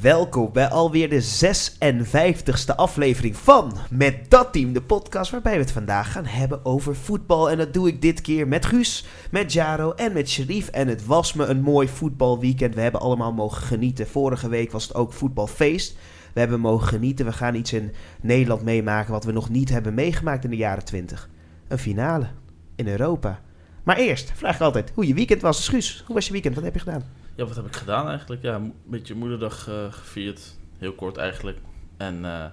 Welkom bij alweer de 56e aflevering van Met Dat Team, de podcast waarbij we het vandaag gaan hebben over voetbal. En dat doe ik dit keer met Guus, met Jaro en met Sharif. En het was me een mooi voetbalweekend. We hebben allemaal mogen genieten. Vorige week was het ook voetbalfeest. We hebben mogen genieten. We gaan iets in Nederland meemaken wat we nog niet hebben meegemaakt in de jaren 20. Een finale in Europa. Maar eerst vraag ik altijd hoe je weekend was. Guus, hoe was je weekend? Wat heb je gedaan? Ja, wat heb ik gedaan eigenlijk? Ja, een beetje moederdag uh, gevierd. Heel kort eigenlijk. En uh,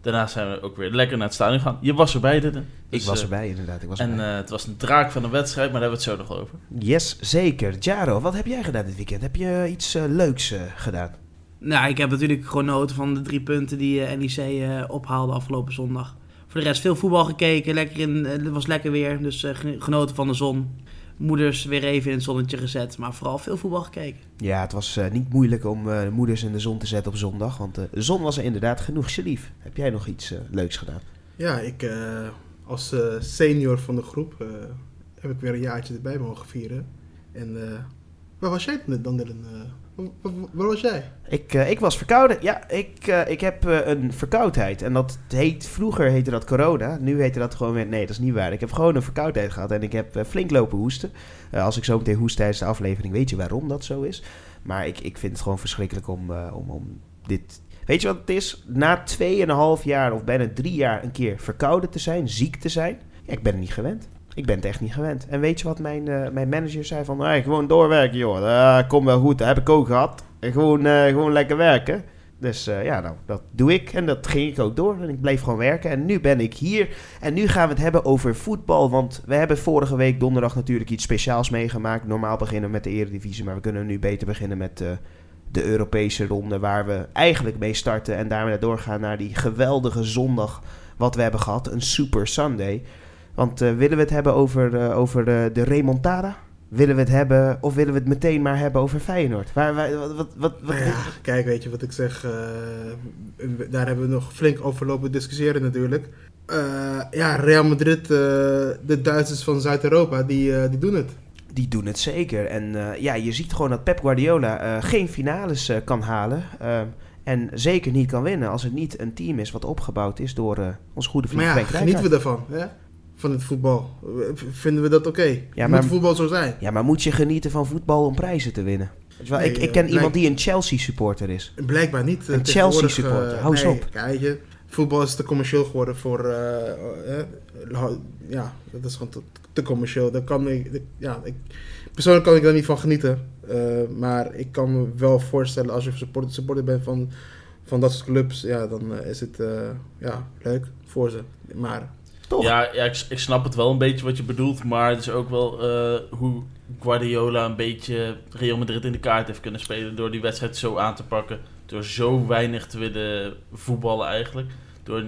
daarna zijn we ook weer lekker naar het stadion gegaan. Je was erbij, dit. Dus, ik was erbij, inderdaad. Ik was en uh, het was een draak van een wedstrijd, maar daar hebben we het zo nog over. Yes, zeker. Jaro, wat heb jij gedaan dit weekend? Heb je iets leuks gedaan? Nou, ik heb natuurlijk genoten van de drie punten die NEC ophaalde afgelopen zondag. Voor de rest veel voetbal gekeken. Lekker in, het was lekker weer, dus genoten van de zon moeders weer even in het zonnetje gezet. Maar vooral veel voetbal gekeken. Ja, het was uh, niet moeilijk om uh, moeders in de zon te zetten op zondag. Want uh, de zon was er inderdaad genoeg. Sharif, heb jij nog iets leuks gedaan? Ja, ik als senior van de groep heb ik weer een jaartje erbij mogen vieren. En waar was jij dan, Dylan? Waar was jij? Ik, uh, ik was verkouden. Ja, ik, uh, ik heb een verkoudheid. En dat heet, vroeger heette dat corona. Nu heette dat gewoon weer, nee, dat is niet waar. Ik heb gewoon een verkoudheid gehad en ik heb flink lopen hoesten. als ik zo meteen hoest tijdens de aflevering, weet je waarom dat zo is. Maar ik, ik vind het gewoon verschrikkelijk om, om, om dit... Weet je wat het is? Na 2,5 jaar of bijna drie jaar een keer verkouden te zijn, ziek te zijn. Ik ben er niet gewend. Ik ben het echt niet gewend. En weet je wat mijn, uh, mijn manager zei? Van, gewoon doorwerken, joh. Uh, kom wel goed, dat heb ik ook gehad. Gewoon, uh, gewoon lekker werken. Dus ja, nou, dat doe ik. En dat ging ik ook door. En ik bleef gewoon werken. En nu ben ik hier. En nu gaan we het hebben over voetbal. Want we hebben vorige week donderdag natuurlijk iets speciaals meegemaakt. Normaal beginnen we met de Eredivisie. Maar we kunnen nu beter beginnen met de Europese ronde. Waar we eigenlijk mee starten. En daarmee doorgaan naar die geweldige zondag wat we hebben gehad. Een Super Sunday. Want uh, willen we het hebben over, uh, over de, de remontada? Willen we het hebben, of willen we het meteen maar hebben over Feyenoord? Waar, waar, wat, wat, wat, wat ja, kijk, weet je wat ik zeg? Uh, daar hebben we nog flink over lopen discussiëren natuurlijk. ja, Real Madrid, de Duitsers van Zuid-Europa, die, die doen het. Die doen het zeker. En ja, je ziet gewoon dat Pep Guardiola geen finales kan halen. En zeker niet kan winnen als het niet een team is wat opgebouwd is door uh, ons goede vriend Maar ja, genieten we daarvan. Hè? Van het voetbal. Vinden we dat oké? Okay? Ja, moet voetbal zo zijn? Ja, maar moet je genieten van voetbal om prijzen te winnen? Nee, ik, ik ken iemand die een Chelsea supporter is. Blijkbaar niet. Een Chelsea supporter, hou eens op. Kijk, je, voetbal is te commercieel geworden voor... Uh, uh, ja, dat is gewoon te, te commercieel. Daar kan ik, ja, ik, persoonlijk kan ik daar niet van genieten. Maar ik kan me wel voorstellen als je supporter, supporter bent van, van dat soort clubs... Ja, dan is het ja, leuk voor ze. Maar ja, ja ik, ik, snap het wel een beetje wat je bedoelt. Maar het is ook wel uh, hoe Guardiola een beetje Real Madrid in de kaart heeft kunnen spelen. Door die wedstrijd zo aan te pakken. Door zo weinig te willen voetballen eigenlijk. Door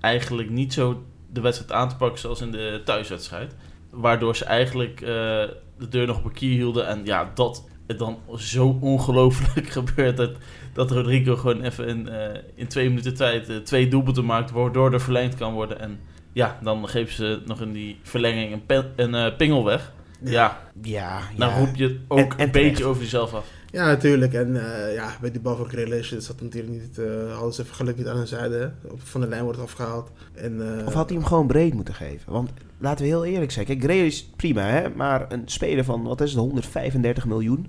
eigenlijk niet zo de wedstrijd aan te pakken zoals in de thuiswedstrijd. Waardoor ze eigenlijk uh, de deur nog op een kier hielden. En ja, dat het dan zo ongelooflijk gebeurt dat, dat Rodrigo gewoon even in, uh, in twee minuten tijd twee doelpunten maakt. Waardoor er verlengd kan worden. En ja, dan geven ze nog in die verlenging een, een uh, pingel weg. Ja. ja. Dan roep je ook een beetje over jezelf af. Ja, natuurlijk. En uh, ja, bij die bal van Grealish is dat natuurlijk niet... Uh, hadden ze even geluk niet aan hun zijde. Van de lijn wordt afgehaald. En, uh, of had hij hem gewoon breed moeten geven? Want laten we heel eerlijk zijn. Kijk, Grealish prima, hè? Maar een speler van, wat is het, 135 miljoen?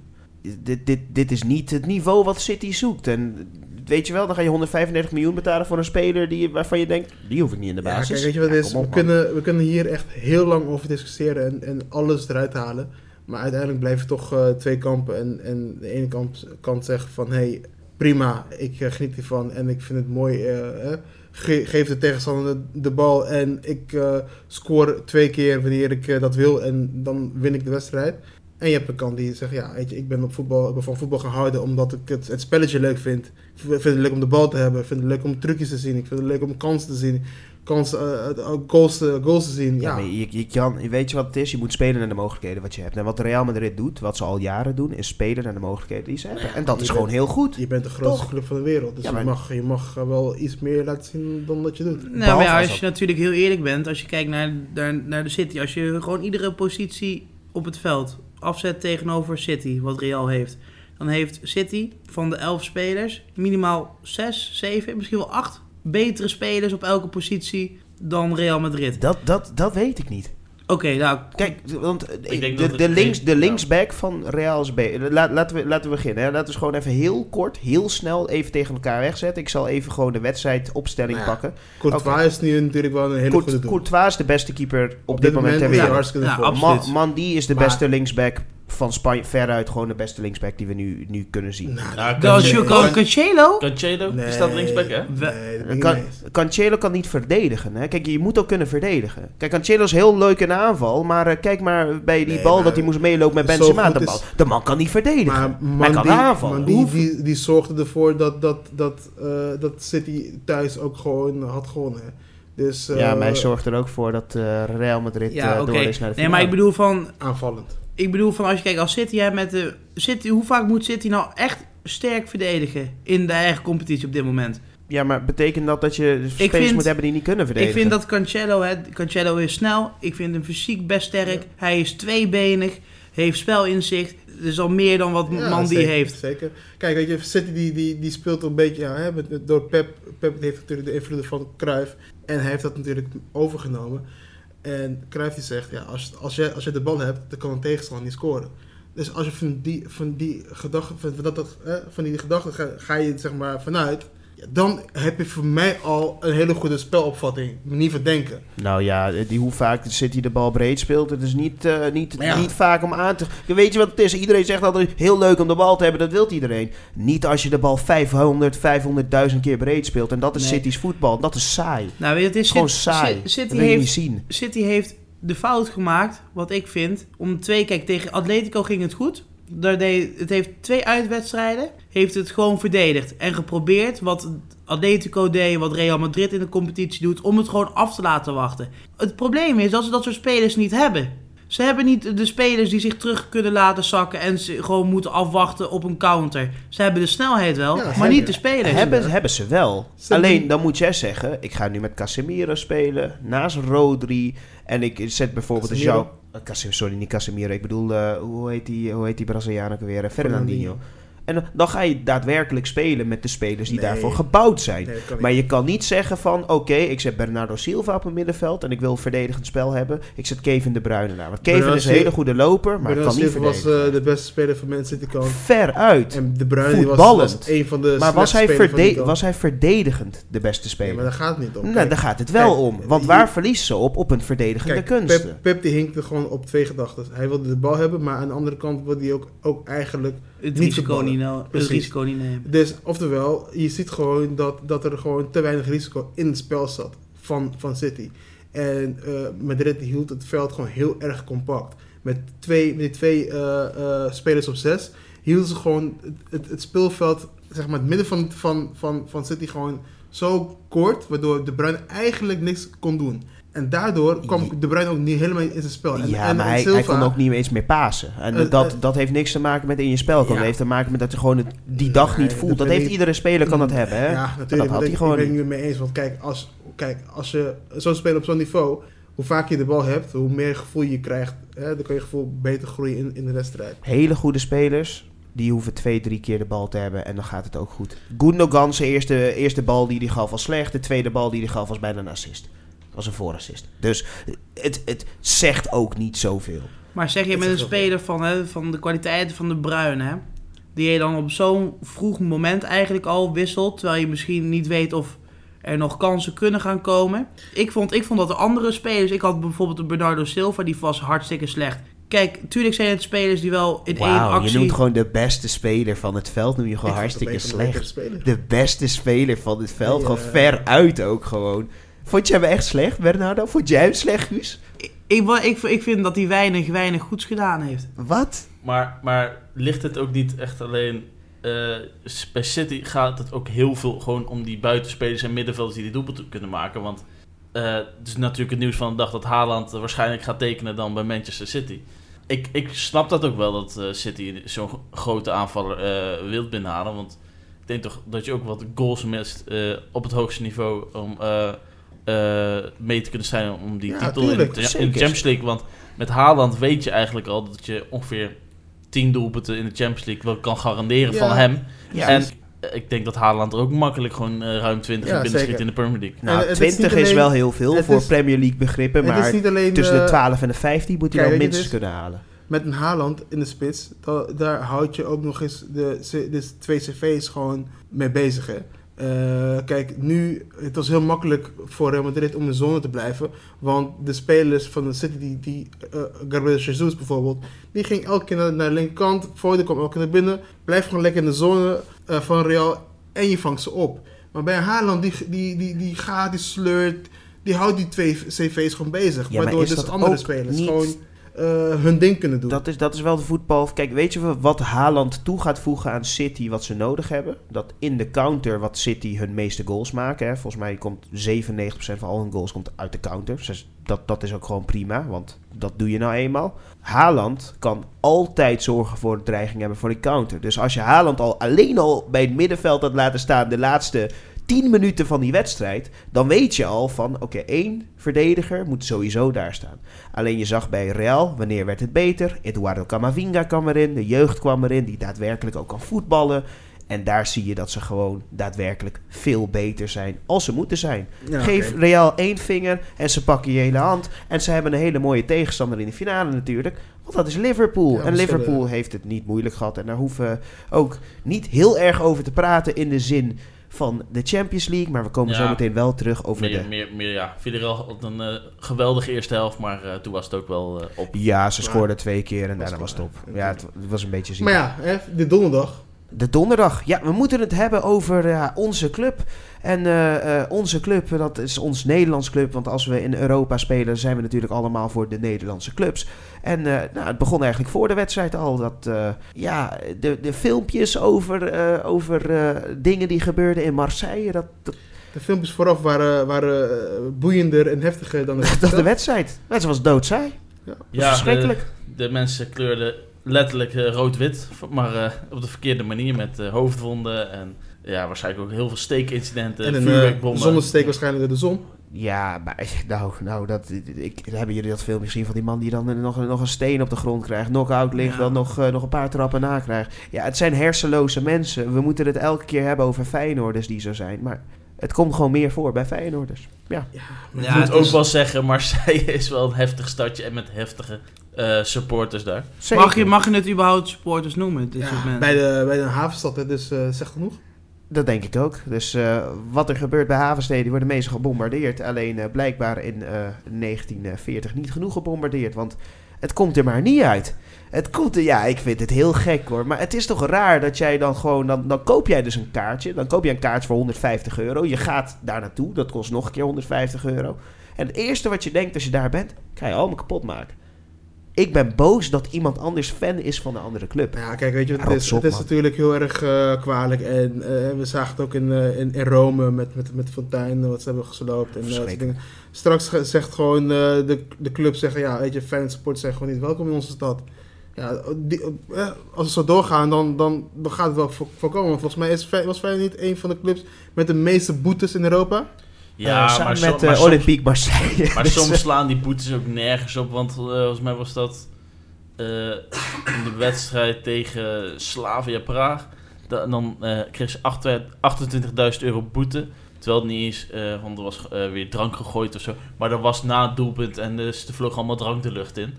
Dit, dit, dit is niet het niveau wat City zoekt. En weet je wel, dan ga je 135 miljoen betalen voor een speler die, waarvan je denkt, die hoef ik niet in de basis. Ja, kijk, weet je wat is? we, kunnen, we kunnen hier echt heel lang over discussiëren en, en alles eruit halen. Maar uiteindelijk blijven toch uh, twee kampen. En, en de ene kant, kant zegt van, hé, hey, prima, ik uh, geniet ervan en ik vind het mooi. Uh, ge geef de tegenstander de, de, bal en ik score twee keer wanneer ik dat wil en dan win ik de wedstrijd. En je hebt een kant die zegt, ja, weet je, ik ben, op voetbal, ik ben van voetbal gehouden omdat ik het, het spelletje leuk vind. Ik vind het leuk om de bal te hebben. Ik vind het leuk om trucjes te zien. Ik vind het leuk om kansen te zien. Kansen, uh, goals, te, goals te zien. Ja, ja. je, je kan, weet je wat het is? Je moet spelen naar de mogelijkheden wat je hebt. En wat Real Madrid doet, wat ze al jaren doen, is spelen naar de mogelijkheden die ze hebben. En dat is gewoon heel goed. Je bent de grootste club van de wereld. Dus je, mag, je mag wel iets meer laten zien dan dat je doet. Nou, maar ja, als je natuurlijk heel eerlijk bent, als je kijkt naar, naar, naar de City, als je gewoon iedere positie op het veld afzet tegenover City, wat Real heeft, dan heeft City van de 11 spelers minimaal 6, 7, misschien wel 8 betere spelers op elke positie dan Real Madrid. Dat, dat, dat weet ik niet. Oké, nou, Kijk, want eh, de, de, links, de linksback van Real is beter. Laat, laten, we, laten we beginnen. Hè. Laten we gewoon even heel kort, heel snel even tegen elkaar wegzetten. Ik zal even gewoon de wedstrijdopstelling Nou ja, pakken. Courtois is nu natuurlijk wel een hele goede doel. Courtois is de beste keeper op, dit moment ter wereld. Ja. Man, Mandy is de Maar- beste linksback van Spanje. Veruit gewoon de beste linksback die we nu, nu kunnen zien. Nou, Cancelo- Can- Cancelo. Cancelo, nee, die staat linksback, hè? Nee, dat mee eens. Cancelo kan niet verdedigen. Hè? Kijk, je moet ook kunnen verdedigen. Kijk, Cancelo is heel leuk in de aanval. Maar eh, kijk maar bij die Nee, bal maar dat hij moest meelopen met Benzema. De, is- bal, de man kan niet verdedigen. Maar Hij man, kan die, aanvallen. die, die, die zorgde ervoor dat, dat, dat, eh, dat City thuis ook gewoon had gewonnen. hè. Dus, eh, ja, maar hij zorgt er ook voor dat eh, Real Madrid Ja, eh, oké. door is naar de Nee, finale. maar ik bedoel van, aanvallend. Ik bedoel van als je kijkt als City hè, met de City, hoe vaak moet City nou echt sterk verdedigen in de eigen competitie op dit moment? Ja, maar betekent dat dat je spelers vind- moet hebben die niet kunnen verdedigen? Ik vind dat Cancelo, hè, Cancelo is snel. Ik vind hem fysiek best sterk. Hij is tweebenig, heeft spelinzicht. Dat is al meer dan wat Ja, man die zeker, heeft. Zeker. Kijk, weet je, City die, die, die speelt een beetje ja, hè, met, met- door Pep. Pep heeft natuurlijk de invloeden van Cruijff. En hij heeft dat natuurlijk overgenomen. En Cruijff die zegt, ja, als, als, je, als je de bal hebt, dan kan een tegenstander niet scoren. Dus als je van die, van die gedachten, van, dat, van die gedachten ga, ga je zeg maar vanuit. Dan heb je voor mij al een hele goede spelopvatting, manier van denken. Nou ja, die, hoe vaak City de bal breed speelt, het is niet, eh, niet, ja. niet vaak om aan te... Weet je wat het is? Iedereen zegt altijd heel leuk om de bal te hebben, dat wil iedereen. Niet als je de bal 500, 500.000 keer breed speelt. En dat is Nee. City's voetbal. Dat is saai. Nou, weet je, het is Gewoon City- saai. City- dat niet heeft, zien. City heeft de fout gemaakt, wat ik vind, om twee... Kijk, tegen Atletico ging het goed. Het heeft twee uitwedstrijden, heeft het gewoon verdedigd. En geprobeerd wat Atletico deed, wat Real Madrid in de competitie doet, om het gewoon af te laten wachten. Het probleem is dat ze dat soort spelers niet hebben. Ze hebben niet de spelers die zich terug kunnen laten zakken en ze gewoon moeten afwachten op een counter. Ze hebben de snelheid wel, Ja, maar niet de spelers. Hebben, hebben ze wel. Ze Alleen, dan moet jij zeggen, ik ga nu met Casemiro spelen, naast Rodri. En ik zet bijvoorbeeld de Casemiro? jou... eh, Casem- sorry, niet Casemiro. Ik bedoel, eh, hoe, heet die, hoe heet die Braziliaan ook weer? Fernandinho. En dan- ga je daadwerkelijk spelen met de spelers die Nee. daarvoor gebouwd zijn. Nee, kan. Maar je kan niet zeggen van, oké, ik zet Bernardo Silva op het middenveld en ik wil een verdedigend spel hebben. Ik zet Kevin De Bruyne daar. Want Kevin Bernardo is een hele goede loper, maar Bernardo kan niet Silva was eh, de beste speler van Man City kant. Ver uit. En De Bruyne was, was een van de Maar was hij, verde- was hij verdedigend de beste Nee, speler? maar daar gaat het niet om. nou, Kijk, daar gaat het wel kijk, om. Want je- waar verliest ze op? Op een verdedigende. Pep, Pep die hinkte gewoon op twee gedachten. Hij wilde de bal hebben, maar aan de andere kant wilde hij ook, ook eigenlijk... het, niet risico niet, nou, het risico niet nemen. Dus, oftewel, je ziet gewoon dat, dat er gewoon te weinig risico in het spel zat van, van City. En eh, Madrid hield het veld gewoon heel erg compact. Met, twee, met twee eh, eh, spelers op zes hielden ze gewoon het, het, het speelveld, zeg maar het midden van, van, van, van City gewoon zo kort, waardoor De Bruyne eigenlijk niks kon doen. En daardoor kwam. De Bruyne ook niet helemaal in zijn spel. En, ja, en- maar en hij, Silva- hij kon ook niet eens meer pasen. En Eh, dat, eh, dat heeft niks te maken met in je spel. Ja. Dat heeft te maken met dat je gewoon het die dag Nee, niet voelt. dat Dat heeft ik- iedere speler kan dat hebben. Hè? Ja, dat natuurlijk. had maar hij ik, gewoon ik ben niet. het niet mee eens. Want kijk, als, kijk, als je zo'n speler op zo'n niveau, hoe vaak je de bal hebt, hoe meer gevoel je krijgt, hè, dan kan je gevoel beter groeien in, in de wedstrijd. Hele goede spelers. Die hoeven twee, drie keer de bal te hebben en dan gaat het ook goed. Gundogan, zijn eerste, eerste bal die hij gaf was slecht. De tweede bal die hij gaf was bijna een assist. Was een voorassist. Dus het, het zegt ook niet zoveel. Maar zeg je Het met een speler van, hè, van de kwaliteiten van de Bruin, hè, die je dan op zo'n vroeg moment eigenlijk al wisselt, terwijl je misschien niet weet of er nog kansen kunnen gaan komen. Ik vond, ik vond dat de andere spelers, ik had bijvoorbeeld de Bernardo Silva, die was hartstikke slecht. Kijk, tuurlijk zijn het spelers die wel in één Wauw, je actie... noemt gewoon de beste speler van het veld. Noem je gewoon Ik hartstikke de slecht. De beste speler van het veld. Ja. Gewoon ver uit ook gewoon. Vond jij hem echt slecht, Bernardo? Vond jij hem slecht, Guus? Ik, ik, ik, ik vind dat hij weinig, weinig goeds gedaan heeft. Wat? Maar, maar ligt het ook niet echt alleen... eh, bij City gaat het ook heel veel gewoon om die buitenspelers en middenvelders die die doelpunt kunnen maken. Want eh, het is natuurlijk het nieuws van de dag dat Haaland waarschijnlijk gaat tekenen dan bij Manchester City. Ik, ik snap dat ook wel dat eh, City zo'n grote aanvaller eh wil binnenhalen. Want ik denk toch dat je ook wat goals mist eh, op het hoogste niveau om mee te kunnen strijden om die Ja, titel in, tuurlijk, de- in de zeker. Champions League. Want met Haaland weet je eigenlijk al dat je ongeveer 10 doelpunten in de Champions League wel kan garanderen Ja. van hem. Ja, en dus- eh, ik denk dat Haaland er ook makkelijk gewoon eh, ruim 20 Ja, in binnenschiet zeker. in de Premier League. nou, het is 20 niet is, alleen- wel heel veel voor is- Premier League begrippen, maar alleen tussen de eh, 12 en de 15 moet hij wel minstens kunnen halen. met een Haaland in de spits, da- daar houd je ook nog eens de, de twee cv's gewoon mee bezig. Hè. Eh, kijk, nu, het was heel makkelijk voor Real Madrid om in de zone te blijven. Want de spelers van de City, die, die eh, Gabriel Jesus bijvoorbeeld, die ging elke keer naar, naar de linkerkant. Foden kwam elke keer naar binnen. Blijf gewoon lekker in de zone eh, van Real en je vangt ze op. Maar bij Haaland, die, die, die, die gaat, die sleurt, die houdt die twee cv's gewoon bezig. Ja, waardoor dus andere spelers niet- gewoon hun ding kunnen doen. Dat is, dat is wel de voetbal. Kijk, weet je wat Haaland toe gaat voegen aan City wat ze nodig hebben? Dat in de counter wat City hun meeste goals maken. Hè. Volgens mij komt 97% van al hun goals komt uit de counter. Dus dat, dat is ook gewoon prima, want dat doe je nou eenmaal. Haaland kan altijd zorgen voor een dreiging hebben voor de counter. Dus als je Haaland al alleen al bij het middenveld had laten staan de laatste 10 minuten van die wedstrijd, dan weet je al van oké, één verdediger moet sowieso daar staan. Alleen je zag bij Real, wanneer werd het beter? Eduardo Camavinga kwam erin, de jeugd kwam erin, die daadwerkelijk ook kan voetballen. En daar zie je dat ze gewoon daadwerkelijk veel beter zijn als ze moeten zijn. Ja, Geef. Real één vinger en ze pakken je hele hand. En ze hebben een hele mooie tegenstander in de finale natuurlijk. Want dat is Liverpool. Ja, en Liverpool zullen- heeft het niet moeilijk gehad. En daar hoeven we ook niet heel erg over te praten in de zin van de Champions League. Maar we komen Ja. zo meteen wel terug over Meer, de... meer, meer, ja. Villarreal had een eh, geweldige eerste helft, maar eh, toen was het ook wel eh, op. Ja, ze scoorden twee keer en daarna was het op. Ja, het, het was een beetje ziek. Maar ja, hè, de donderdag. De donderdag. Ja, we moeten het hebben over ja, onze club. En eh, eh, onze club, dat is ons Nederlands club. Want als we in Europa spelen, zijn we natuurlijk allemaal voor de Nederlandse clubs. En eh, nou, het begon eigenlijk voor de wedstrijd al. Dat, eh, ja, de, de filmpjes over, eh, over eh, dingen die gebeurden in Marseille. Dat, dat, De filmpjes vooraf waren, waren boeiender en heftiger dan de wedstrijd. De wedstrijd was doodsaai. Ja. Ja, verschrikkelijk. De, de mensen kleurden letterlijk rood-wit, maar eh, op de verkeerde manier met hoofdwonden en ja, waarschijnlijk ook heel veel steekincidenten, En een uh, vuurwerkbommen. zonnesteek waarschijnlijk door de zon. Ja, maar nou, nou dat, ik, hebben jullie dat filmpje gezien van die man die dan nog, nog een steen op de grond krijgt, knock-out ligt, Ja. dan nog, eh, nog een paar trappen na krijgt. Ja, het zijn hersenloze mensen. We moeten het elke keer hebben over Feyenoorders die zo zijn, maar het komt gewoon meer voor bij Feyenoorders. Ja, ik Ja, moet het ook is- wel zeggen, Marseille is wel een heftig stadje en met heftige eh, supporters daar. zeker. Mag je, mag je het überhaupt supporters noemen, dit ja, soort mensen? bij, de, bij de havenstad, hè, dus eh zeg genoeg. Dat denk ik ook. Dus eh, wat er gebeurt bij havensteden, die worden meestal gebombardeerd. Alleen eh, blijkbaar in eh, 1940 niet genoeg gebombardeerd, want het komt er maar niet uit. Het komt er, ja, ik vind het heel gek hoor. Maar het is toch raar dat jij dan gewoon, dan, dan koop jij dus een kaartje. Dan koop je een kaartje voor 150 euro. Je gaat daar naartoe, dat kost nog een keer 150 euro. En het eerste wat je denkt als je daar bent, ga je allemaal kapot maken. Ik ben boos dat iemand anders fan is van een andere club. Ja, kijk, weet je het is? op, het is natuurlijk heel erg eh, kwalijk. En eh, we zagen het ook in, eh, in, in Rome met, met, met Fontaine, wat ze hebben gesloopt. En, dat dingen. Straks zegt gewoon de, de club zeggen, ja, weet je, Feyenoord supporters zijn gewoon niet welkom in onze stad. Ja, die, als we zo doorgaan, dan, dan, dan gaat het wel voor- voorkomen. Volgens mij is, was Feyenoord niet een van de clubs met de meeste boetes in Europa. Ja, Eh, samen maar, met maar eh, soms, Olympique Marseille. maar Dus, soms eh, slaan die boetes ook nergens op, want volgens mij was dat in de wedstrijd tegen Slavia Praag. Da- dan kreeg ze 28.000 euro boete. Terwijl het niet is, eh, want er was weer drank gegooid of zo. Maar dat was na het doelpunt en dus er vloog allemaal drank de lucht in.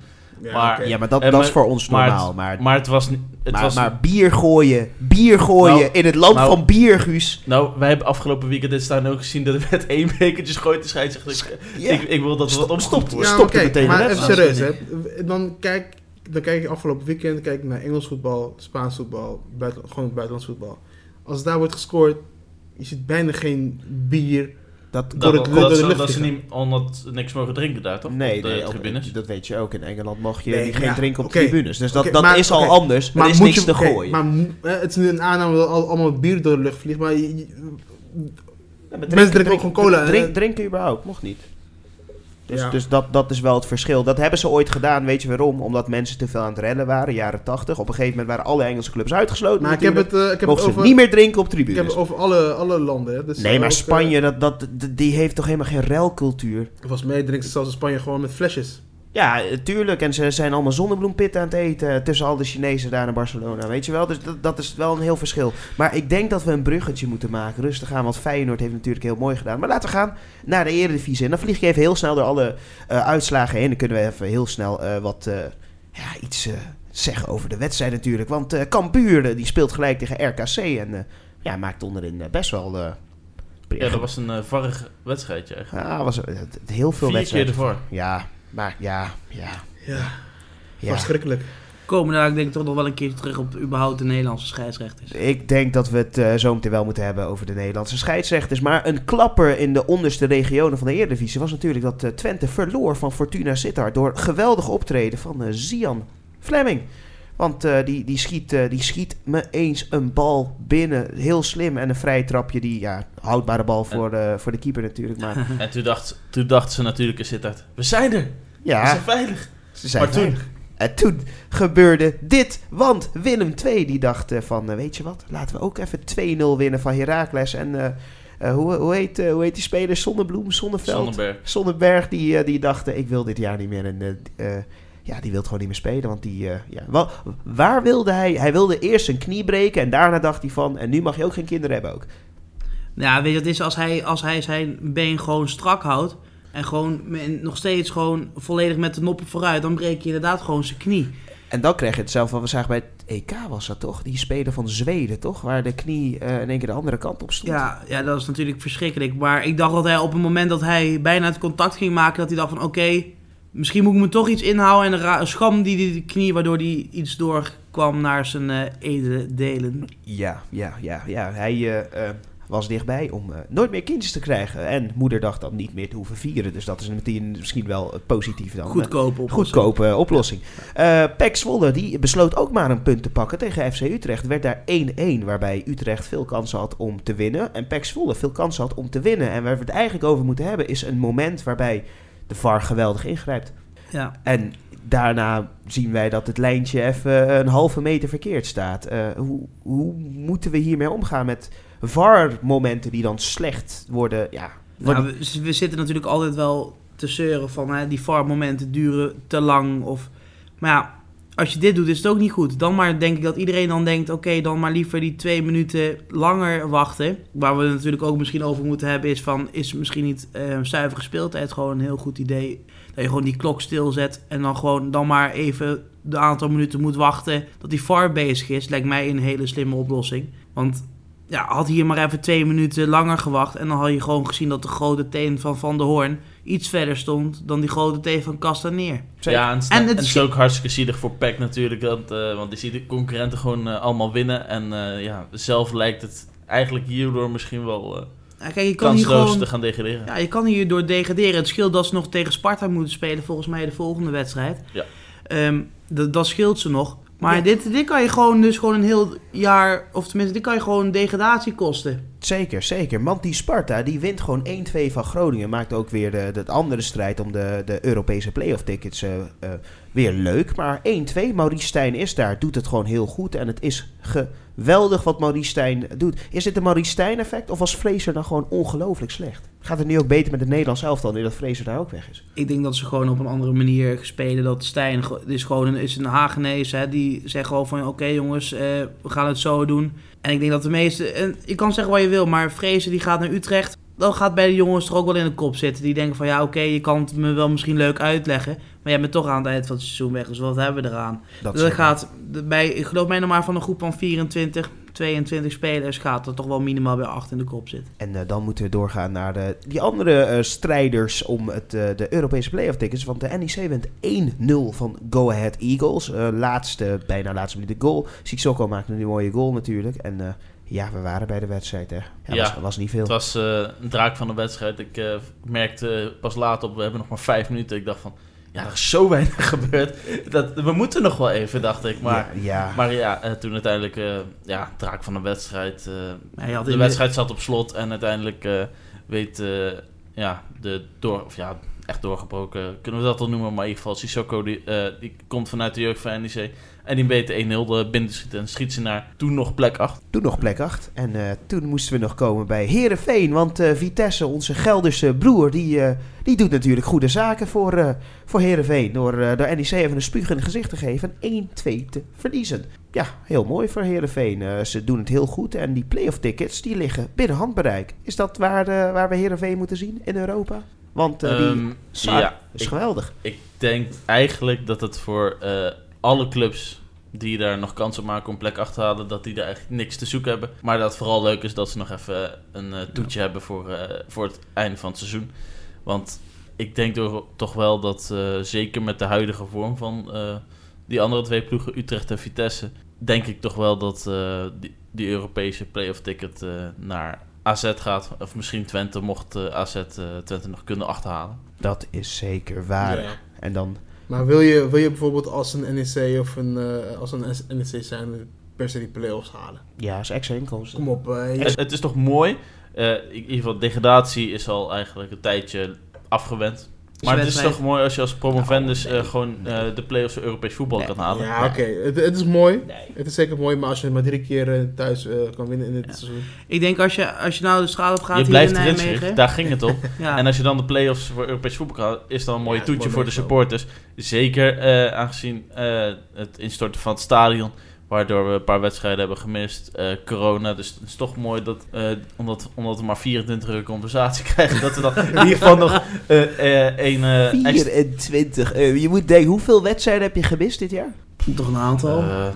Maar- oké. Ja, maar dat, Eh, dat maar- is voor ons maar normaal. Maar, Maar het was, het maar, was maar bier gooien, bier gooien Nou, in het land nou- van bierguus. Nou, wij hebben afgelopen weekend dit staan ook gezien dat er met één bekertje gooit de scheidsrechter. Ik, ik, ik wil dat wat Stop, opgestopt stop. wordt. Ja, Stop maar kijk, meteen maar even serieus, hè. Dan kijk, dan kijk je afgelopen weekend kijk ik naar Engels voetbal, Spaans voetbal, buiten, gewoon het buitenlands voetbal. Als daar wordt gescoord, je ziet bijna geen bier. Dat, Dat, Door dat, het- dat, de lucht dat ze niet omdat niks mogen drinken daar, toch? nee, Op de nee, op- tribunes. dat weet je ook. In Engeland mag je Nee, geen ja, drinken op tribunes. Dus dat, dat maar- is al anders. Maar er is niks je- te gooien. Maar eh, het is nu een aanname dat al, allemaal bier door de lucht vliegt, maar je- je- Ja, maar mensen drinken ook gewoon cola, Drink, drinken überhaupt, mocht niet. Dus, Ja. dus dat, dat is wel het verschil. Dat hebben ze ooit gedaan, weet je waarom? Omdat mensen te veel aan het rennen waren, jaren 80. Op een gegeven moment waren alle Engelse clubs uitgesloten. maar ik heb het, eh, ik heb het Mochten ze over, niet meer drinken op ik heb tribunes. het over alle, alle landen. Hè. Dus Nee, maar ook, Spanje, dat, dat, die heeft toch helemaal geen ruilcultuur? eh, volgens mij drinken ze zelfs in Spanje gewoon met flesjes. Ja, tuurlijk. En ze zijn allemaal zonnebloempitten aan het eten tussen al de Chinezen daar in Barcelona. Weet je wel? Dus dat, dat is wel een heel verschil. Maar ik denk dat we een bruggetje moeten maken. Rustig aan, want Feyenoord heeft natuurlijk heel mooi gedaan. Maar laten we gaan naar de Eredivisie. En dan vlieg je even heel snel door alle eh, uitslagen heen. Dan kunnen we even heel snel eh, wat eh, ja, iets zeggen over de wedstrijd natuurlijk. Want eh Cambuur die speelt gelijk tegen RKC. En ja, maakt onderin best wel... Ja, dat was een uh, varrig wedstrijdje eigenlijk. ja, was, heel veel Vier wedstrijden. keer ervoor. Ja, maar ja, ja, Ja, ja. verschrikkelijk. Komen daar denk ik toch nog wel een keer terug op überhaupt de Nederlandse scheidsrechters. Ik denk dat we het eh, zo meteen wel moeten hebben over de Nederlandse scheidsrechters. Maar een klapper in de onderste regionen van de Eredivisie was natuurlijk dat eh, Twente verloor van Fortuna Sittard door geweldig optreden van eh, Zian Fleming. Want eh, die, die, schiet, eh, die schiet me eens een bal binnen. Heel slim. En een vrije trapje. Die, ja, houdbare bal voor, eh, voor de keeper natuurlijk. Maar En toen dacht, toen dacht ze natuurlijk Sittard, we zijn er, we ja, zijn veilig. ze zijn maar toen, veilig. En toen gebeurde dit. Want Willem II die dacht van, weet je wat, laten we ook even 2-0 winnen van Heracles. En hoe, hoe, heet, hoe heet die speler? Zonnebloem, Zonneveld? Sonnenberg. Zonneberg, die, eh, die dacht, ik wil dit jaar niet meer. En ja, die wil gewoon niet meer spelen. Want die, eh, ja, wel, waar wilde hij? Hij wilde eerst zijn knie breken en daarna dacht hij van, en nu mag je ook geen kinderen hebben ook. Ja, weet je, het is als hij, als hij zijn been gewoon strak houdt en gewoon nog steeds gewoon volledig met de noppen vooruit, dan breek je inderdaad gewoon zijn knie. En dan krijg je hetzelfde wat we zagen bij het EK was dat toch? Die speler van Zweden toch? Waar de knie eh, in één keer de andere kant op stond. Ja, ja, dat is natuurlijk verschrikkelijk. Maar ik dacht dat hij op het moment dat hij bijna het contact ging maken, dat hij dacht van oké, misschien moet ik me toch iets inhouden. En ra- scham die die knie, waardoor hij iets doorkwam naar zijn eh edele delen. Ja, ja, ja, ja. Hij eh, eh, was dichtbij om nooit meer kindjes te krijgen. En moeder dacht dan niet meer te hoeven vieren. Dus dat is meteen misschien wel positief dan. Goedkope oplossing. Eh Pek Zwolle die besloot ook maar een punt te pakken tegen FC Utrecht. Werd daar 1-1, waarbij Utrecht veel kansen had om te winnen. En Pek Zwolle veel kansen had om te winnen. En waar we het eigenlijk over moeten hebben is een moment waarbij de VAR geweldig ingrijpt. Ja. En daarna zien wij dat het lijntje even een halve meter verkeerd staat. Eh, hoe, hoe moeten we hiermee omgaan met VAR-momenten die dan slecht worden? Ja, Nou, we, we zitten natuurlijk altijd wel te zeuren van hè, die VAR-momenten duren te lang. Of, maar ja, als je dit doet, is het ook niet goed. Dan maar denk ik dat iedereen dan denkt: oké, dan maar liever die twee minuten langer wachten. Waar we het natuurlijk ook misschien over moeten hebben, is van: is misschien niet eh zuivere speeltijd gewoon een heel goed idee? Dat je gewoon die klok stilzet en dan gewoon dan maar even de aantal minuten moet wachten dat die VAR bezig is. Lijkt mij een hele slimme oplossing. Want ja, had hier maar even twee minuten langer gewacht. En dan had je gewoon gezien dat de grote teen van Van der Hoorn iets verder stond dan die grote teen van Castaneer. Ja, en, het is- En het is- ook hartstikke zielig voor PEC natuurlijk. Dat, eh, want die ziet de concurrenten gewoon eh, allemaal winnen. En eh, ja, zelf lijkt het eigenlijk hierdoor misschien wel eh Ja, kijk, je kan hier kansloos gewoon... te gaan degraderen. Ja, je kan hierdoor degraderen. Het scheelt dat ze nog tegen Sparta moeten spelen, volgens mij de volgende wedstrijd. Ja. Ehm, dat, dat scheelt ze nog. Maar Ja. dit, dit kan je gewoon dus gewoon een heel jaar, of tenminste, dit kan je gewoon degradatie kosten. Zeker, zeker. Want die Sparta die wint gewoon 1-2 van Groningen. Maakt ook weer de, de andere strijd om de, de Europese playoff tickets eh, eh, weer leuk. Maar 1-2, Maurice Stijn is daar, doet het gewoon heel goed. En het is geweldig wat Maurice Stijn doet. Is dit een Maurice Stijn effect of was Fraser dan gewoon ongelooflijk slecht? Gaat het nu ook beter met het Nederlands elftal nu dat Fraser daar ook weg is? Ik denk dat ze gewoon op een andere manier spelen. Dat Stijn is gewoon een, is een Hagenees. Hè, die zegt gewoon van oké jongens, eh, we gaan het zo doen. En ik denk dat de meeste... En je kan zeggen wat je wil, maar Vrezen die gaat naar Utrecht. Dan gaat bij de jongens toch ook wel in de kop zitten. Die denken van ja oké, je kan het me wel misschien leuk uitleggen. Maar jij bent toch aan het eind van het seizoen weg. Dus wat hebben we eraan? Dat Dat is- gaat bij, ik geloof mij nog maar van een groep van 24, 22 spelers gaat er toch wel minimaal weer 8 in de kop zitten. En eh, dan moeten we doorgaan naar de, die andere eh, strijders om het, eh, de Europese playoff tickets. Want de NEC wint 1-0 van Go Ahead Eagles. Laatste, bijna laatste minuut de goal. Sissoko maakte een mooie goal natuurlijk. En ja, we waren bij de wedstrijd hè. Ja, Ja. Was, was niet veel. Het was eh, een draak van de wedstrijd. Ik eh, merkte pas later op, we hebben nog maar vijf minuten. Ik dacht van, ja, er is zo weinig gebeurd. Dat, we moeten nog wel even, dacht ik. Maar ja, ja. Maar ja, eh, toen uiteindelijk, eh, ja, draak van de wedstrijd. eh, had de wedstrijd zat op slot en uiteindelijk eh, weet eh, ja, de door, of ja, echt doorgebroken, kunnen we dat wel noemen. Maar in ieder geval, Sissoko, die, eh, die komt vanuit de jeugd van NEC. En die weet 1-0 de binnen te schieten en schiet ze naar toen nog plek 8. Toen nog plek 8. En eh, toen moesten we nog komen bij Herenveen. Want eh, Vitesse, onze Gelderse broer, die, eh, die doet natuurlijk goede zaken voor, eh voor Herenveen. Door, door NEC even een spuug in het gezicht te geven en 1-2 te verliezen. Ja, heel mooi voor Herenveen. ze doen het heel goed. En die playoff tickets die liggen binnen handbereik. Is dat waar, waar we Herenveen moeten zien in Europa? Want die Sar ja, is ik, geweldig. ik denk eigenlijk dat het voor alle clubs die daar nog kans op maken om plek 8 te halen, dat die daar eigenlijk niks te zoeken hebben. Maar dat het vooral leuk is dat ze nog even een eh, toetje hebben voor, eh, voor het einde van het seizoen. Want ik denk door, toch wel dat, eh, zeker met de huidige vorm van eh, die andere twee ploegen, Utrecht en Vitesse, denk ik toch wel dat eh, die, die Europese play-off ticket eh, naar AZ gaat. Of misschien Twente, mocht eh, AZ eh, Twente nog kunnen achterhalen. Dat is zeker waar. Ja. En dan Maar wil je, wil je bijvoorbeeld als een NEC of een, eh, als een NEC zijn per se die play-offs halen? Ja, is extra inkomsten. Kom op. eh, je- Het, het is toch mooi. eh, in ieder geval, degradatie is al eigenlijk een tijdje afgewend. Maar het is toch mooi als je als promovendus Nou, nee. eh, gewoon eh, de play-offs voor Europees voetbal Nee. kan halen. ja, oké. Het, het is mooi. Nee. Het is zeker mooi, maar als je maar drie keer eh, thuis eh, kan winnen in dit Ja. seizoen. Ik denk als je, als je nou de straat op gaat je hier blijft in erin, Nijmegen. Daar ging het op. ja. En als je dan de play-offs voor Europees voetbal kan halen, is dan een mooie Ja, toetje mooi voor de supporters. Zeker eh, aangezien eh, het instorten van het stadion, waardoor we een paar wedstrijden hebben gemist, eh, corona. Dus het is toch mooi dat, eh, omdat, omdat we maar 24 uur compensatie krijgen, dat we dan in ieder geval nog eh, eh, een eh, extra... 24 euro. Je moet denken, hoeveel wedstrijden heb je gemist dit jaar? Toch een aantal. Eh,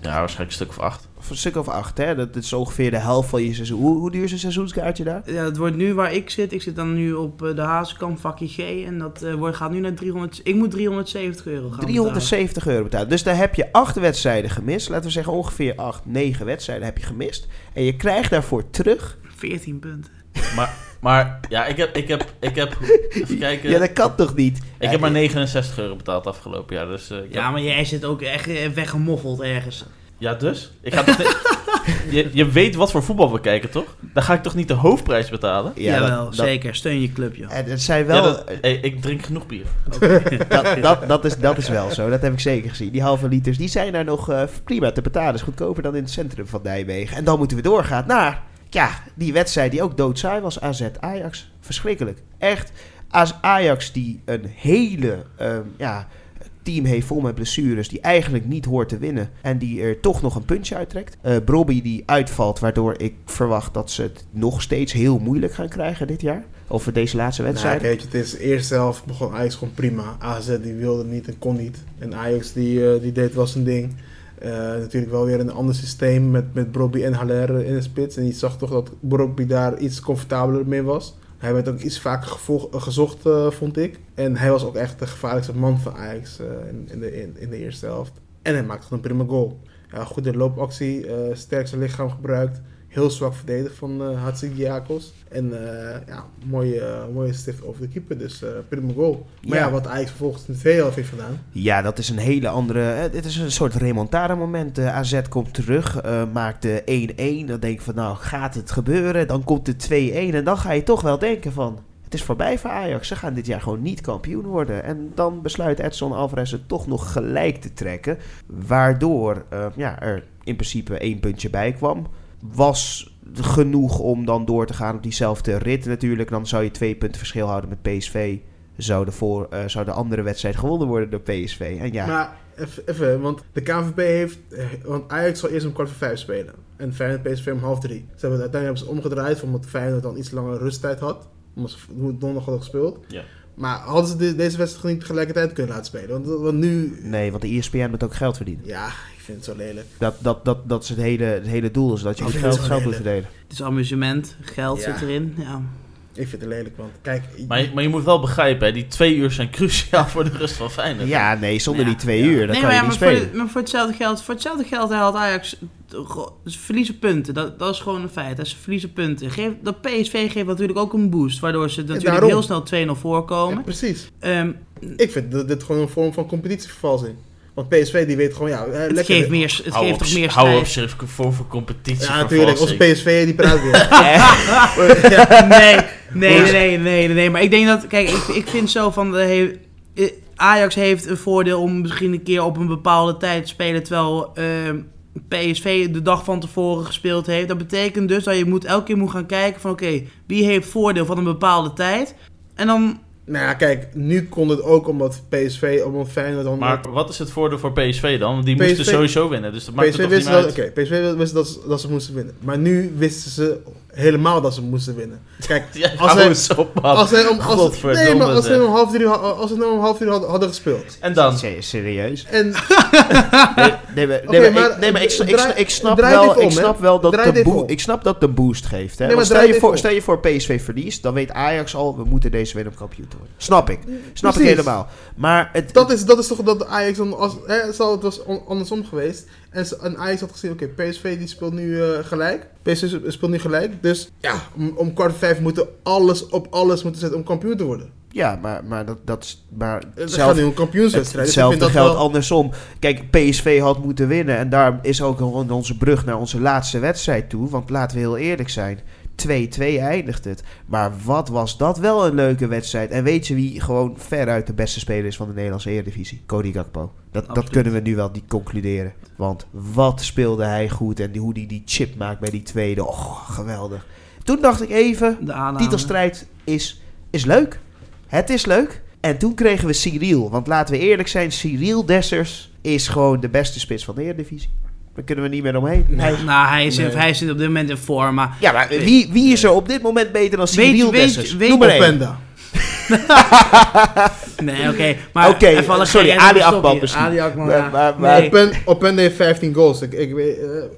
ja, waarschijnlijk een stuk of acht. Of een stuk of acht, hè? Dat is ongeveer de helft van je seizoen. Hoe, hoe duur is een seizoenskaartje daar? Ja, het wordt nu waar ik zit. Ik zit dan nu op eh, de Hazenkamp vakje G. En dat eh, wordt, gaat nu naar 300. Ik moet 370 euro gaan 370 euro betalen. Dus daar heb je acht wedstrijden gemist. Laten we zeggen ongeveer acht, negen wedstrijden heb je gemist. En je krijgt daarvoor terug... betalen. 14 punten. Maar, maar ja, ik heb, ik heb, ik heb, even kijken. Ja, dat kan toch niet? ik heb maar 69 euro betaald afgelopen jaar. Dus, eh, Ja, heb- maar jij zit ook echt weggemoffeld ergens. Ja, dus? Ik ga toch niet- je, je weet wat voor voetbal we kijken, toch? Dan ga ik toch niet de hoofdprijs betalen? Ja, Jawel, dat, zeker. Steun je club, joh. en het zijn wel... Ja, dat- hey, ik drink genoeg bier. dat, dat, dat, is, dat is wel zo. Dat heb ik zeker gezien. Die halve liters, die zijn daar nog eh, prima te betalen. is goedkoper dan in het centrum van Nijmegen. En dan moeten we doorgaan naar... Ja, die wedstrijd die ook doodsaai was. AZ-Ajax. Verschrikkelijk. Echt. Als Ajax die een hele... ehm, ja, team heeft vol met blessures... die eigenlijk niet hoort te winnen... en die er toch nog een puntje uittrekt. Eh Brobby die uitvalt... waardoor ik verwacht dat ze het nog steeds heel moeilijk gaan krijgen dit jaar. Over deze laatste Nou, wedstrijd. kijk, het is eerst zelf begon Ajax gewoon prima. AZ die wilde niet en kon niet. En Ajax die, eh, die deed wel zijn ding. Eh, natuurlijk wel weer een ander systeem met, met Brobby en Haller in de spits. En je zag toch dat Brobby daar iets comfortabeler mee was. Hij werd ook iets vaker eh, gezocht, eh, vond ik. En hij was ook echt de gevaarlijkste man van Ajax eh, in, in, de, in, de eerste helft. En hij maakte een prima goal. Ja, goede loopactie, sterkste lichaam gebruikt. Heel zwak verdedigd van eh Hatzigiakos. En eh, ja, mooie, eh, mooie stift over de keeper. Dus eh prima goal. Maar Ja. ja, wat Ajax vervolgens in de tweede helft heeft gedaan. Ja, dat is een hele andere. dit is een soort remontada moment. AZ komt terug, maakt de 1-1. Dan denk je van, nou gaat het gebeuren? Dan komt de 2-1. En dan ga je toch wel denken van. Het is voorbij voor Ajax. Ze gaan dit jaar gewoon niet kampioen worden. En dan besluit Edson Alvarez het toch nog gelijk te trekken. Waardoor ja, er in principe één puntje bij kwam. Was genoeg om dan door te gaan op diezelfde rit natuurlijk. Dan zou je twee punten verschil houden met PSV. Zou de, voor, eh, zou de andere wedstrijd gewonnen worden door PSV. En ja, Maar even, even, want de KNVB heeft... eh, Want Ajax zal eerst om kwart voor vijf spelen. En Feyenoord PSV om half drie. Ze hebben, uiteindelijk hebben ze omgedraaid, omdat Feyenoord dan iets langer rusttijd had. Omdat ze donderdag hadden gespeeld. Ja. Maar hadden ze de- deze wedstrijd niet tegelijkertijd kunnen laten spelen? Want, want nu... nee, want de ESPN moet ook geld verdienen. Ja, vind het zo lelijk. Dat, dat, dat, dat is het hele, het hele doel. Is dat je geld, geld moet verdelen. Het is amusement, geld Ja. zit erin. Ja. Ik vind het lelijk, want kijk... Maar, je- maar je moet wel begrijpen, hè, die twee uur zijn cruciaal voor de rust van Feyenoord. Ja, nee, zonder Ja. die twee Ja. uur. Dan nee, kan maar, je niet maar, voor, spelen. de- maar voor hetzelfde geld, voor hetzelfde geld haalt Ajax dus verliezen punten. Dat, dat is gewoon een feit. Ze verliezen punten. Geef, dat PSV geeft natuurlijk ook een boost. Waardoor ze natuurlijk daarom. heel snel 2-0 voorkomen. Ja, precies. Ehm, Ik vind dit, dit gewoon een vorm van competitievervalsing. Want PSV die weet gewoon, ja, eh, het lekker. geeft, meer, het hou geeft op, toch meer hou op, voor voor competitie. Ja, natuurlijk. Onze PSV die praat weer. nee, Nee, nee, nee, nee. Maar ik denk dat, kijk, ik, ik vind zo van, de he- eh, Ajax heeft een voordeel om misschien een keer op een bepaalde tijd te spelen, terwijl eh, PSV de dag van tevoren gespeeld heeft. Dat betekent dus dat je moet, elke keer moet gaan kijken van, oké, wie heeft voordeel van een bepaalde tijd? En dan, Nou ja, kijk, nu kon het ook omdat PSV, omdat Feyenoord... dan Maar wat is het voordeel voor PSV dan? Want die PSV moesten sowieso winnen, dus dat maakt PSV het toch niet uit. oké, PSV wist dat, dat ze moesten winnen. Maar nu wisten ze helemaal dat ze moesten winnen. Kijk, Ja, Als hij- op, als zij om, als, nee, maar als zeg. om half drie, als ze nou om half drie hadden, hadden gespeeld. En dan? Se- Serieus? En Nee, nee, nee, maar, maar ik, nee, maar ik, ik, snap- ik wel, om, ik snap wel dat Draai de om. ik snap dat de boost geeft. Hè? Nee, maar stel, je voor, stel je voor PSV verliest, dan weet Ajax al, we moeten deze winnen om kampioen te worden. Snap ik. Snap ik Precies. helemaal. Maar het, dat is, dat is toch dat Ajax dan... Als, hè, stel, het was andersom geweest. En, ze- en Ajax had gezien, oké, PSV die speelt nu eh, gelijk. PSV speelt nu gelijk. Dus ja, om, om kwart voor vijf moeten alles op alles moeten zetten om kampioen te worden. ja, maar, maar dat, dat is- maar Het zelf- gaat nu om een Het- kampioenswedstrijd. Dus ik vind Hetzelfde dat geldt wel- andersom. Kijk, PSV had moeten winnen. En daar is ook onze brug naar onze laatste wedstrijd toe. Want laten we heel eerlijk zijn. 2-2 eindigt het. Maar wat was dat wel een leuke wedstrijd. En weet je wie gewoon veruit de beste speler is van de Nederlandse Eredivisie? Cody Gakpo. Dat, dat kunnen we nu wel niet concluderen. Want wat speelde hij goed. En die, hoe hij die chip maakt bij die tweede. Oh, geweldig. Toen dacht ik even, de titelstrijd is, is leuk. Het is leuk. En toen kregen we Cyril. Want laten we eerlijk zijn, Cyril Dessers is gewoon de beste spits van de Eredivisie. Daar kunnen we niet meer omheen. Nee. Hij- Nou, hij, is, Nee. hij zit op dit moment in vorm, maar... ja, maar wie, wie is er op dit moment beter dan Cyril weet- Dessers? weet- Noem maar één. Openda. Nee, oké. Maar even alle sorry, Ali stokje. misschien. Ali Maar- ja. maar- maar- Nee. Open, Openda heeft 15 goals. Ik, ik eh,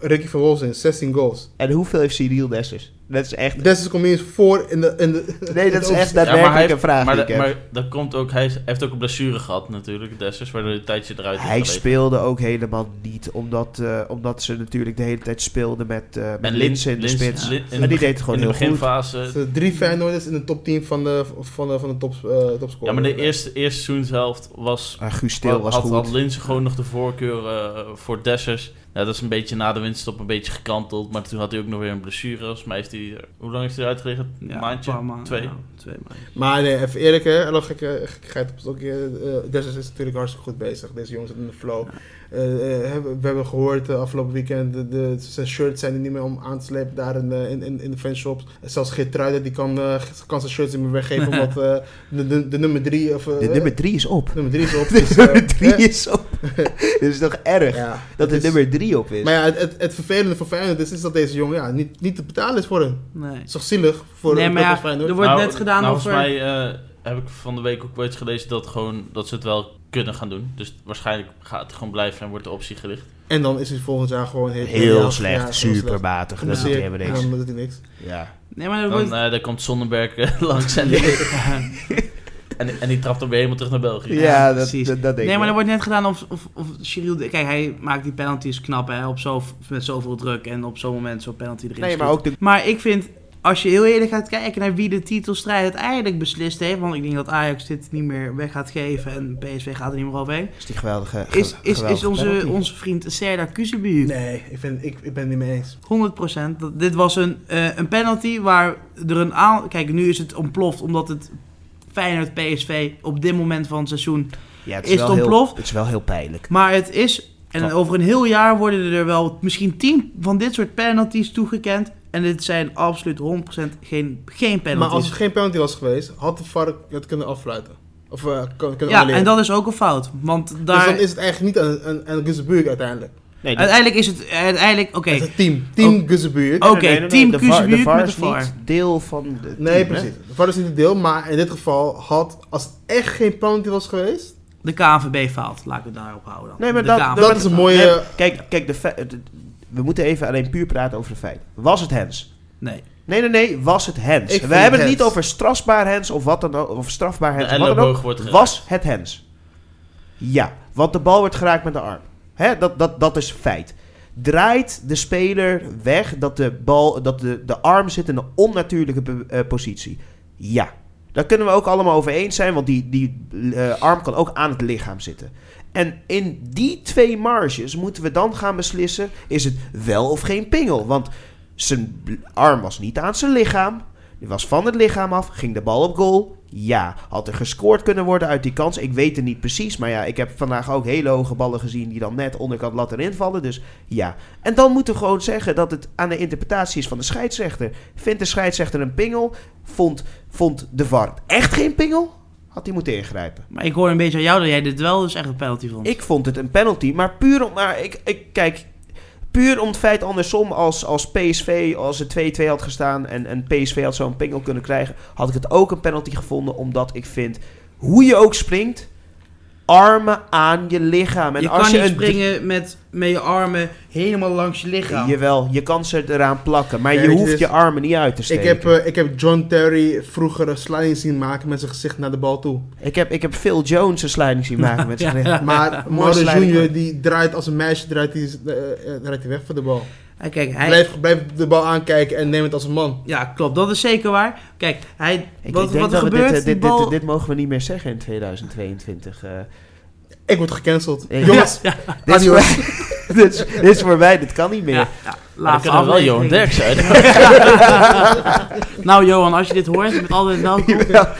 Ricky van Wolfswinkel, 16 goals. En hoeveel heeft Cyril Dessers? Dat is echt... Dessus komt eens voor in de... In de Nee, dat is echt maar daadwerkelijk hij een heeft- vraag maar, die de- ik heb. maar dat komt ook, hij heeft ook een blessure gehad natuurlijk, Dessers, waardoor hij een tijdje eruit is Hij speelde ook helemaal niet, omdat, eh, omdat ze natuurlijk de hele tijd speelden met, eh met En Linsen in de Lins- spits. In en die de- deed het gewoon in de heel goed. beginfase. de drie Feyenoorders in de top 10 van de, van de, van de top, eh topscorer. Ja, maar de eerste, eerste seizoenshelft was Ah, Guus Stil was had, goed. had Linse gewoon nog de voorkeur eh, voor Dessers. Ja, dat is een beetje na de winststop een beetje gekanteld. Maar toen had hij ook nog weer een blessure. Volgens mij heeft hij... eh, hoe lang heeft hij eruit gelegen? Een Ja, maandje? een paar maanden, Twee? ja, twee maanden. Maar nee, even eerlijk hè, nog gekke- gekkigheid op het stokje. eh, Dessus is natuurlijk hartstikke goed bezig. Deze jongens zitten in de flow. Eh, eh, hebben- we hebben gehoord eh, afgelopen weekend, de, de, zijn shirts zijn er niet meer om aan te slepen daar in, de- in, in, in de fanshops. Zelfs Geertruiden, die kan, eh, kan zijn shirts niet meer weggeven, omdat eh, de, de, de nummer drie... Of, eh, De nummer 3 is op. nummer drie is op. De dus, eh, nummer 3 hè? is op. Dit is toch erg Ja, dat het is- nummer 3 op is. Maar ja, het, het, het vervelende voor Feyenoord is, is dat deze jongen ja, niet, niet te betalen is voor hem. Nee. Het is toch zielig voor Nee, een maar ja, als Feyenoord? er wordt Nou, net gedaan nou, over... Volgens mij eh, heb ik van de week ook wel iets gelezen dat, gewoon, dat ze het wel kunnen gaan doen. Dus waarschijnlijk gaat het gewoon blijven en wordt de optie gelicht. En dan is hij volgend jaar gewoon heel, heel ja, slecht, ja, heel super matig. Dat doet Geblesseerd, hij helemaal en niks. dan doet hij niks. Ja. Nee, maar er Dan wordt... eh daar komt Sonnenberg eh, langs en die, en, en die trapt dan weer helemaal terug naar België. Ja, dat, precies. dat, dat denk Nee, ik maar er wel. wordt net gedaan of, of, of Cyril... Kijk, hij maakt die penalties knap, hè. Op zo, met zoveel druk en op zo'n moment zo'n penalty erin Nee, maar ook de... Maar ik vind, als je heel eerlijk gaat kijken naar wie de titelstrijd uiteindelijk beslist heeft... Want ik denk dat Ajax dit niet meer weg gaat geven en PSV gaat er niet meer overheen... is die geweldige... Is, is, is geweldige onze, penalty. onze vriend Serdar Kuzebujuk. Nee, ik, vind, ik, ik ben het niet mee eens. 100%. Dat, dit was een, eh, een penalty waar er een aan... Kijk, nu is het ontploft omdat het Feyenoord PSV op dit moment van het seizoen... Ja, het is het wel heel- ontploft? Het is wel heel pijnlijk. Maar het is... En over een heel jaar worden er wel misschien 10 van dit soort penalties toegekend. En dit zijn absoluut 100% geen, geen Maar penalties. als er geen penalty was geweest, had de VAR het kunnen afsluiten. Of uh, kunnen ja, annuleren. en dat is ook een fout. Want Dus daar... dan is het eigenlijk niet aan, aan, aan Guzebuurk uiteindelijk. Nee, Uiteindelijk is het... Uiteindelijk... Oké. Het is het team. Team. Oké, team de VAR, de VAR met is de VAR. niet deel van de team, Nee, hè? precies. De VAR is niet deel, maar in dit geval had, als het echt geen penalty was geweest, De KNVB faalt. Laat ik het daarop houden dan. Nee, maar dat- dat dat is een mooie... Nee, kijk, kijk de we moeten even alleen puur praten over de feiten. Was het hens? Nee. Nee, nee, nee, was het hens? Ik We hebben het hens. niet over strafbaar hens of wat dan ook, of strafbaar hens. De of wat dan ook. Was het hens? Ja, want de bal wordt geraakt met de arm. Hè, dat, dat, dat is feit. Draait de speler weg dat de, bal, dat de, de arm zit in een onnatuurlijke eh, positie? Ja. Daar kunnen we ook allemaal over eens zijn, want die, die eh, arm kan ook aan het lichaam zitten. En in die twee marges moeten we dan gaan beslissen: is het wel of geen pingel? Want zijn arm was niet aan zijn lichaam. Die was van het lichaam af. Ging de bal op goal? Ja. Had er gescoord kunnen worden uit die kans? Ik weet het niet precies. Maar ja, ik heb vandaag ook hele hoge ballen gezien die dan net onderkant lat erin vallen. Dus ja. En dan moeten we gewoon zeggen dat het aan de interpretatie is van de scheidsrechter. Vindt de scheidsrechter een pingel? Vond, vond de VAR echt geen pingel? Had hij moeten ingrijpen. Maar ik hoor een beetje aan jou dat jij dit wel dus echt een penalty vond. Ik vond het een penalty, maar puur om, maar ik, ik kijk, puur om het feit andersom als, als PSV, als het 2-2 had gestaan en, en PSV had zo'n pingel kunnen krijgen, had ik het ook een penalty gevonden, omdat ik vind, hoe je ook springt, armen aan je lichaam. En je als kan je niet springen met, met je armen helemaal langs je lichaam. Jawel, je kan ze eraan plakken, maar Ja, je hoeft dus- je armen niet uit te Ik steken. heb, eh, ik heb John Terry vroeger een sliding zien maken met zijn gezicht naar de bal toe. ik, heb, ik heb Phil Jones een sliding zien maken met zijn Ja. Maar sliding. Junior die draait als een meisje, draait hij eh, eh, draait hij weg van de bal. Kijk, hij, Blijf, blijf de bal aankijken en neem het als een man. ja, klopt. Dat is zeker waar. Kijk, hij, Ik, wat, ik denk wat er dat gebeurt, dit, die dit, dit, bal... dit, mogen we niet meer zeggen in 2022. eh. Ik word gecanceld. Ja. Jongens, dit, is voor, dit, is, dit is voor mij, dit kan niet meer. ja, ja, we wel Johan. Derks uit. Nou Johan, als je dit hoort, met altijd welkom. Ja.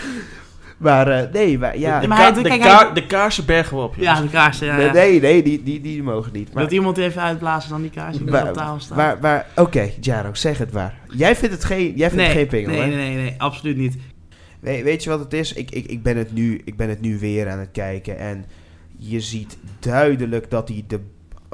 Maar eh, nee, maar ja. de, maar ka- hij- de, kijk, ka- hij- de kaarsen bergen we op, jongens. Ja, de kaarsen. Ja, nee, ja. nee, nee, die, die, die mogen niet. Maar, Wilt iemand even uitblazen dan die kaarsen die waar, op tafel staan? waar, waar, Oké, Jaro, zeg het waar. Jij vindt het geen, jij vindt nee, het geen pingel, nee, hè? nee, nee, nee, absoluut niet. We- weet je wat het is? Ik, ik, ik, ben het nu, ik ben het nu weer aan het kijken en je ziet duidelijk dat hij de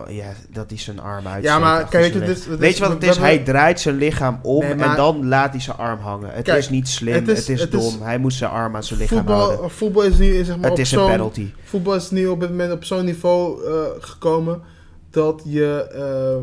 ja, dat hij zijn arm uit. Ja, maar kijk, weet je, dit, is- dit Weet je wat het is? Hij draait zijn lichaam om Nee, en dan laat hij zijn arm hangen. Het Kijk, is niet slim, het het is- is, is- dom. hij moet zijn arm aan zijn lichaam houden. voetbal, voetbal is nu zeg maar, Het op is een zo'n- penalty. Voetbal is nu op dit moment op zo'n niveau eh, gekomen dat, je, eh,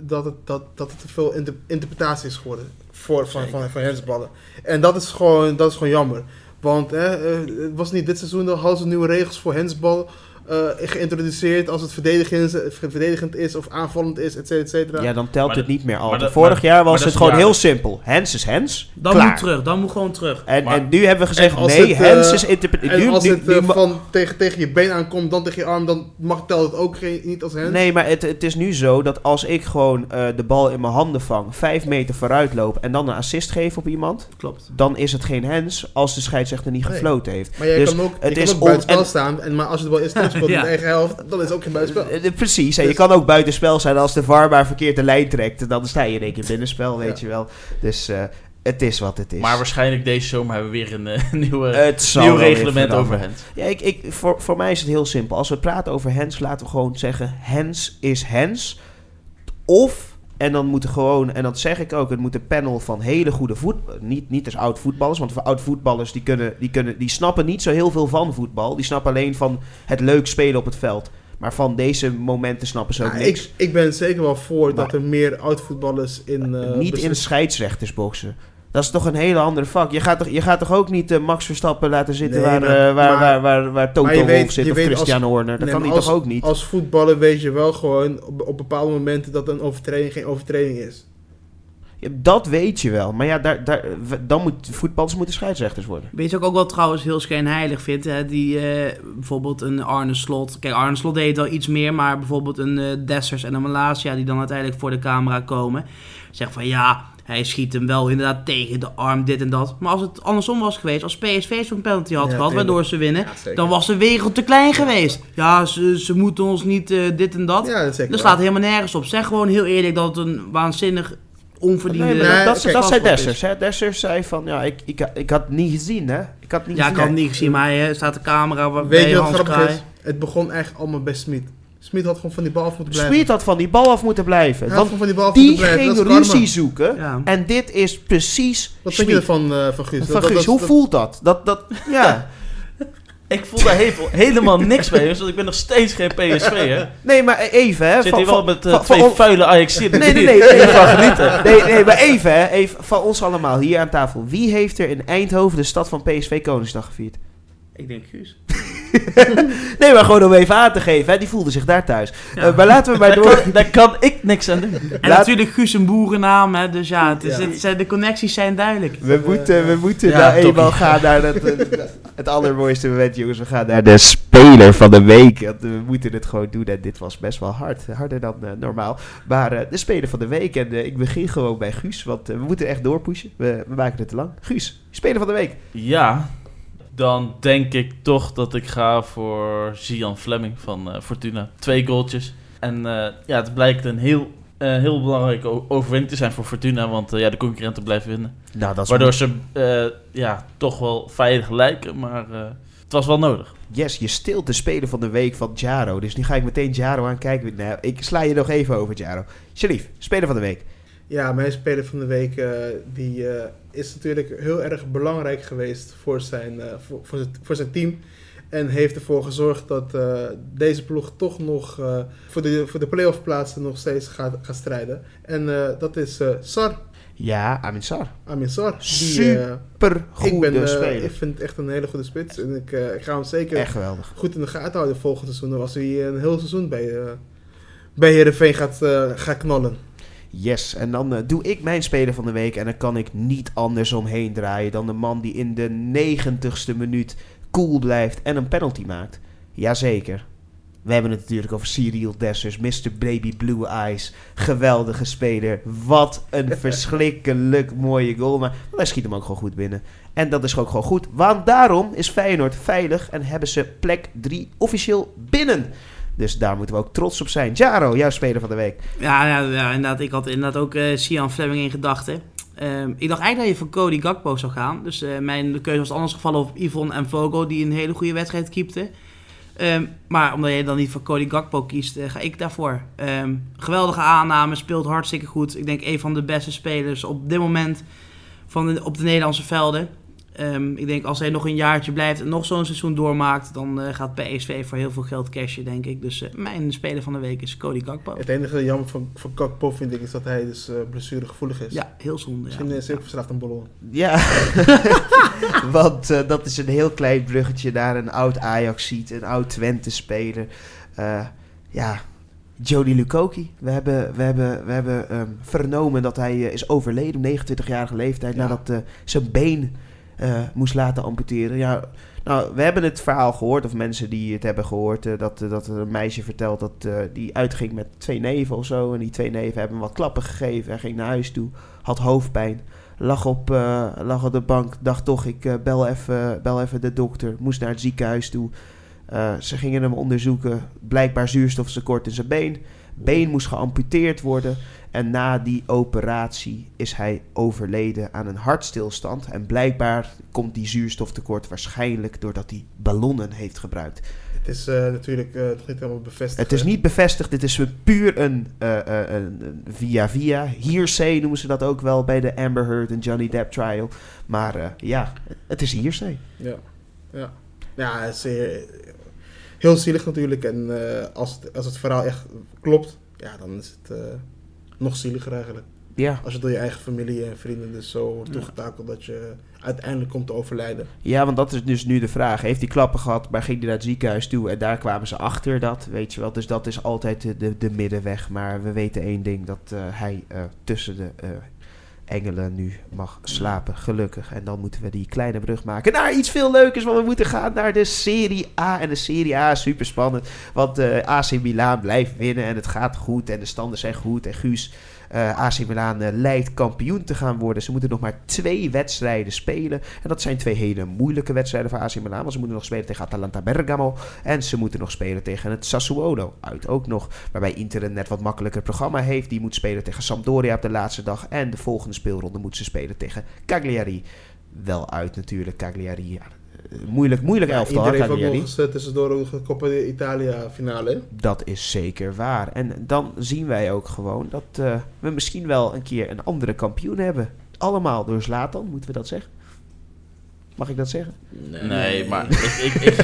dat, het, dat, dat het te veel inter- interpretatie is geworden voor, van, van, van hensballen. En dat is gewoon, dat is gewoon jammer. Want eh, het was niet dit seizoen, dan hadden ze nieuwe regels voor hensbal eh, geïntroduceerd als het verdedigend, verdedigend is of aanvallend is, et cetera, et cetera. Ja, dan telt Maar het dat- niet meer altijd. dat- Vorig maar- jaar was het is gewoon heel simpel. Hens is hens. Dan klaar. moet terug, dan moet gewoon terug. En, Maar- en nu hebben we gezegd, En als nee, het, eh, hens is interpretatie. En Nu, als nu- het nu eh, van tegen, tegen je been aankomt, dan tegen je arm, dan mag telt het ook geen, niet als hens. Nee, maar het, het is nu zo dat als ik gewoon eh, de bal in mijn handen vang, vijf meter vooruit loop en dan een assist geef op iemand, Klopt. dan is het geen hens als de scheidsrechter niet Nee. gefloten heeft. Maar jij Dus kan ook, het je is kan ook staan, en, maar als je de bal in de eigen helft, dan is het ook geen buitenspel. Eh, eh, Precies, en je kan ook buitenspel zijn als de VAR maar verkeerd de lijn trekt. Dan sta je in één keer binnenspel, weet Ja. je wel. Dus eh, het is wat het is. Maar waarschijnlijk deze zomer hebben we weer een nieuwe, nieuw reglement over. Hens. Ja, ik, ik, voor, voor mij is het heel simpel. Als we praten over hens, laten we gewoon zeggen: hens is hens. Of, en dan moeten gewoon, en dat zeg ik ook, het moet een panel van hele goede voet. Niet, niet als oud voetballers, want voor oud voetballers die, kunnen, die, kunnen, die snappen niet zo heel veel van voetbal. Die snappen alleen van het leuk spelen op het veld. Maar van deze momenten snappen ze ook Ja, niks. ik, ik ben zeker wel voor Maar- dat er meer oud-voetballers in... eh, niet in scheidsrechtersboxen. Dat is toch een hele andere vak. Je gaat toch, je gaat toch ook niet eh, Max Verstappen laten zitten Nee, waar, maar- eh, waar, maar- waar, waar, waar Toto weet- Wolff zit of Christian Horner. Dat Nee, kan hij als- toch ook niet? Als voetballer weet je wel gewoon op, op bepaalde momenten dat een overtreding geen overtreding is. Ja, dat weet je wel. Maar ja, daar, daar, dan moet voetballers moeten scheidsrechters worden. Weet je ook, ook wel trouwens heel schijnheilig vindt? Hè? Die eh, bijvoorbeeld een Arne Slot. Kijk, Arne Slot deed wel iets meer, maar bijvoorbeeld een eh, Dessers en een Malasia die dan uiteindelijk voor de camera komen. Zeggen van ja, hij schiet hem wel inderdaad tegen de arm, dit en dat. Maar als het andersom was geweest, als PSV zo'n penalty had Ja, gehad, waardoor ze winnen, Ja, dan was de wereld te klein geweest. Ja, ze, ze moeten ons niet eh, dit en dat. Ja, dat Dat slaat helemaal nergens op. Zeg gewoon heel eerlijk dat het een waanzinnig onverdiende... Nee, dat, dat zei. Dessers. Hè? Dessers zei van, ja, ik, ik, ik had het niet gezien, hè. Ik had niet Ja, ik gezien. had het niet gezien, maar hij staat de camera waar Weet je wat grappig is? Het begon eigenlijk allemaal bij Smit. Smit had gewoon van die bal af moeten blijven. Smit had van die bal af moeten blijven. Hij Want van die bal af die moeten blijven. ging ruzie zoeken. Ja. En dit is precies Wat vind je ervan, eh, van Guus? Van Guus, dat- hoe dat- voelt dat? Dat, dat, ja. Ik voel daar he- helemaal niks bij, jongens, want ik ben nog steeds geen PSV, hè. Nee, maar even, hè. Zit van- hier wel van- met eh, van- twee van vuile Ajaxiden Nee, nee, nee. nee, genieten. Nee, nee, maar even, hè. Even van ons allemaal hier aan tafel. Wie heeft er in Eindhoven de stad van PSV Koningsdag gevierd? Ik denk Guus. nee, maar gewoon om even aan te geven. Hè, die voelde zich daar thuis. Ja. Eh, maar laten we maar Daar door. kan, daar kan ik niks aan doen. En Laat- natuurlijk Guus een boerennaam, hè, dus ja, het is, Ja. het zijn- de connecties zijn duidelijk. We moeten, we moeten Ja, nou eenmaal gaan naar dat, het allermooiste moment, jongens. We gaan naar de speler van de week. We moeten het gewoon doen en dit was best wel hard. Harder dan eh, normaal. Maar eh, de speler van de week. En ik begin gewoon bij Guus, want we moeten echt doorpushen. We, we maken het te lang. Guus, speler van de week. Ja, dan denk ik toch dat ik ga voor Zian Fleming van eh, Fortuna. Twee goaltjes. En eh, ja, het blijkt een heel, eh, heel belangrijke overwinning te zijn voor Fortuna. Want ja, de concurrenten blijven winnen. Nou, dat is Waardoor ze ja, toch wel veilig lijken. Maar het was wel nodig. Yes, je stilt de speler van de week van Jaro. Dus nu ga ik meteen Jaro aankijken. Nou, ik sla je nog even over, Jaro. Sharif, speler van de week. Ja, mijn speler van de week eh, die, eh, is natuurlijk heel erg belangrijk geweest voor zijn, eh, voor, voor, zijn, voor zijn team. En heeft ervoor gezorgd dat deze ploeg toch nog voor, de, voor de playoff plaatsen nog steeds gaat, gaat strijden. En dat is Sar, Ja, Amin Sar. Amin Sar. Super goede ben, speler. ik vind het echt een hele goede spits. En ik, ik ga hem zeker Echt geweldig. goed in de gaten houden volgend seizoen. Als hij een heel seizoen bij, bij Heerenveen gaat, gaat knallen. Yes, en dan eh, doe ik mijn speler van de week. En dan kan ik niet anders omheen draaien dan de man die in de negentigste minuut cool blijft en een penalty maakt. Jazeker. We hebben het natuurlijk over Cyril Dessers, Mr. Baby Blue Eyes. Geweldige speler. Wat een verschrikkelijk mooie goal. Maar hij schiet hem ook gewoon goed binnen. En dat is ook gewoon goed. Want daarom is Feyenoord veilig en hebben ze plek 3 officieel binnen. Dus daar moeten we ook trots op zijn. Jaro, jouw speler van de week. Ja, ja, inderdaad. Ik had inderdaad ook eh Sian Fleming in gedachten. Ehm, ik dacht eigenlijk dat je voor Cody Gakpo zou gaan. Dus eh, mijn keuze was anders gevallen op Yvonne en Vogel, die een hele goede wedstrijd keepte. Ehm, maar omdat je dan niet voor Cody Gakpo kiest, eh, ga ik daarvoor. Ehm, geweldige aanname, speelt hartstikke goed. Ik denk een van de beste spelers op dit moment van op de Nederlandse velden. Ehm, ik denk als hij nog een jaartje blijft en nog zo'n seizoen doormaakt, dan eh, gaat PSV voor heel veel geld cashen, denk ik. Dus eh, mijn speler van de week is Cody Gakpo. Het enige jammer van, van Kakpo vind ik is dat hij dus eh blessuregevoelig is. Ja, heel zonde. Misschien Ja. is hij ook verslaafd aan bollen. Ja, want eh, dat is een heel klein bruggetje naar een oud Ajax ziet, een oud Twente speler. Eh, ja, Jody Lukoki. We hebben, we hebben, we hebben ehm, vernomen dat hij is overleden op 29-jarige leeftijd Ja. nadat zijn been eh, moest laten amputeren. Ja, nou, we hebben het verhaal gehoord, of mensen die het hebben gehoord, eh, dat, eh, dat een meisje vertelt dat die uitging met twee neven of zo. En die twee neven hebben wat klappen gegeven. Hij ging naar huis toe, had hoofdpijn lag op, lag op de bank, dacht toch, ik bel, even, bel even de dokter. Moest naar het ziekenhuis toe. Ze gingen hem onderzoeken. Blijkbaar zuurstoftekort in zijn been. Been moest geamputeerd worden. En na die operatie is hij overleden aan een hartstilstand. En blijkbaar komt die zuurstoftekort waarschijnlijk doordat hij ballonnen heeft gebruikt. Het is eh, natuurlijk eh, nog niet helemaal bevestigd. Het is hè? niet bevestigd, dit is puur een, eh, eh, een, via via. Hearsay noemen ze dat ook wel bij de Amber Heard en Johnny Depp trial. Maar eh, ja, het is hearsay. Ja, ja. ja het is eh, heel zielig natuurlijk. En eh, als, het, als het verhaal echt klopt, ja, dan is het eh, nog zieliger eigenlijk. Ja. Als je door je eigen familie en vrienden dus zo wordt toegetakeld dat je uiteindelijk komt te overlijden. ja, want dat is dus nu de vraag. Heeft hij klappen gehad, maar ging hij naar het ziekenhuis toe en daar kwamen ze achter dat, weet je wel. Dus dat is altijd de, de, de middenweg. Maar we weten één ding, dat eh, hij eh, tussen de eh, engelen nu mag slapen, gelukkig. En dan moeten we die kleine brug maken naar iets veel leukers, want we moeten gaan naar de Serie A. En de Serie A is super spannend, want eh, AC Milan blijft winnen en het gaat goed en de standen zijn goed. En Guus, eh, AC Milan eh, lijkt kampioen te gaan worden. Ze moeten nog maar twee wedstrijden spelen. En dat zijn twee hele moeilijke wedstrijden voor AC Milan. Want ze moeten nog spelen tegen Atalanta Bergamo. En ze moeten nog spelen tegen het Sassuolo. Uit ook nog. Waarbij Inter een net wat makkelijker programma heeft. Die moet spelen tegen Sampdoria op de laatste dag. En de volgende speelronde moet ze spelen tegen Cagliari. Wel uit natuurlijk. Cagliari. Ja, moeilijk, moeilijk Ja, elftal. iedereen heeft ook nog eens tussendoor ook de Coppa Italia finale. Dat is zeker waar. En dan zien wij ook gewoon dat eh, we misschien wel een keer een andere kampioen hebben. Allemaal door Zlatan, moeten we dat zeggen? Mag ik dat zeggen? Nee, maar ik, ik, ik,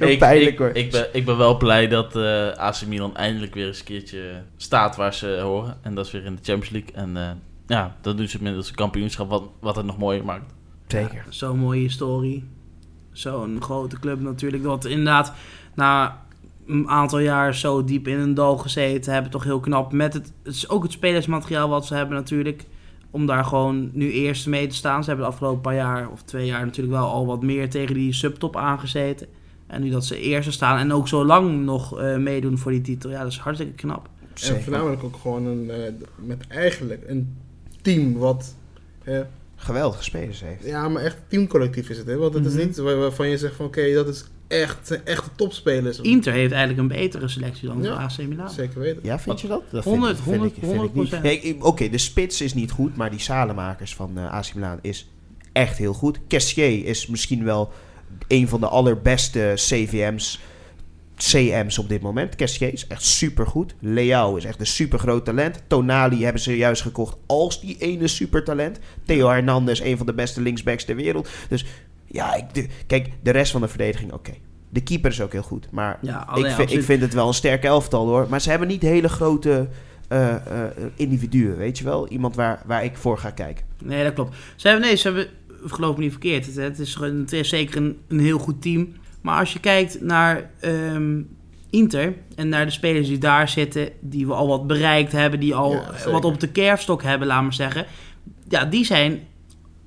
ik, Pijnlijk, ik, hoor. ik ben, ik ben wel blij dat eh AC Milan eindelijk weer eens een keertje staat waar ze horen. En dat is weer in de Champions League. En eh, ja, dat doen ze middels een kampioenschap, wat, wat het nog mooier maakt. Zeker. Ja, Zo'n mooie historie. Zo'n grote club natuurlijk. Dat inderdaad na een aantal jaar zo diep in een dal gezeten hebben. Toch heel knap. Met het, het is ook het spelersmateriaal wat ze hebben natuurlijk. Om daar gewoon nu eerst mee te staan. Ze hebben de afgelopen paar jaar of twee jaar natuurlijk wel al wat meer tegen die subtop aangezeten. En nu dat ze eerste staan en ook zo lang nog eh, meedoen voor die titel. Ja, dat is hartstikke knap. En Zeker. voornamelijk ook gewoon een, eh, met eigenlijk een team wat... Geweldige spelers heeft. ja, maar echt teamcollectief is het. Hè? Want het Mhm. is niet waar- waarvan je zegt van oké, dat is echt, echte topspelers. Inter heeft eigenlijk een betere selectie dan Ja. AC Milan. Zeker weten. Ja, vind je dat? dat 100, vind, ik- vind ik, vind ik 100%. niet. Nee, ik- Oké, de spits is niet goed, maar die salemakers van eh AC Milan is echt heel goed. Kessier is misschien wel een van de allerbeste CVM's, CM's op dit moment. Kessier is echt supergoed. Leao is echt een supergroot talent. Tonali hebben ze juist gekocht als die ene supertalent. Theo Hernandez, een van de beste linksbacks ter wereld. Dus ja, ik, de- kijk, de rest van de verdediging, oké. De keeper is ook heel goed, maar Ja, ik, vind, ik vind het wel een sterk elftal hoor. Maar ze hebben niet hele grote eh, eh, individuen, weet je wel? Iemand waar, waar ik voor ga kijken. Nee, dat klopt. Ze hebben, nee, ze hebben, geloof me niet verkeerd. Het, het, is, gewoon- het is zeker een, een heel goed team. Maar als je kijkt naar ehm, Inter en naar de spelers die daar zitten, die we al wat bereikt hebben, die al Ja, wat op de kerfstok hebben, laat maar zeggen. Ja, die zijn,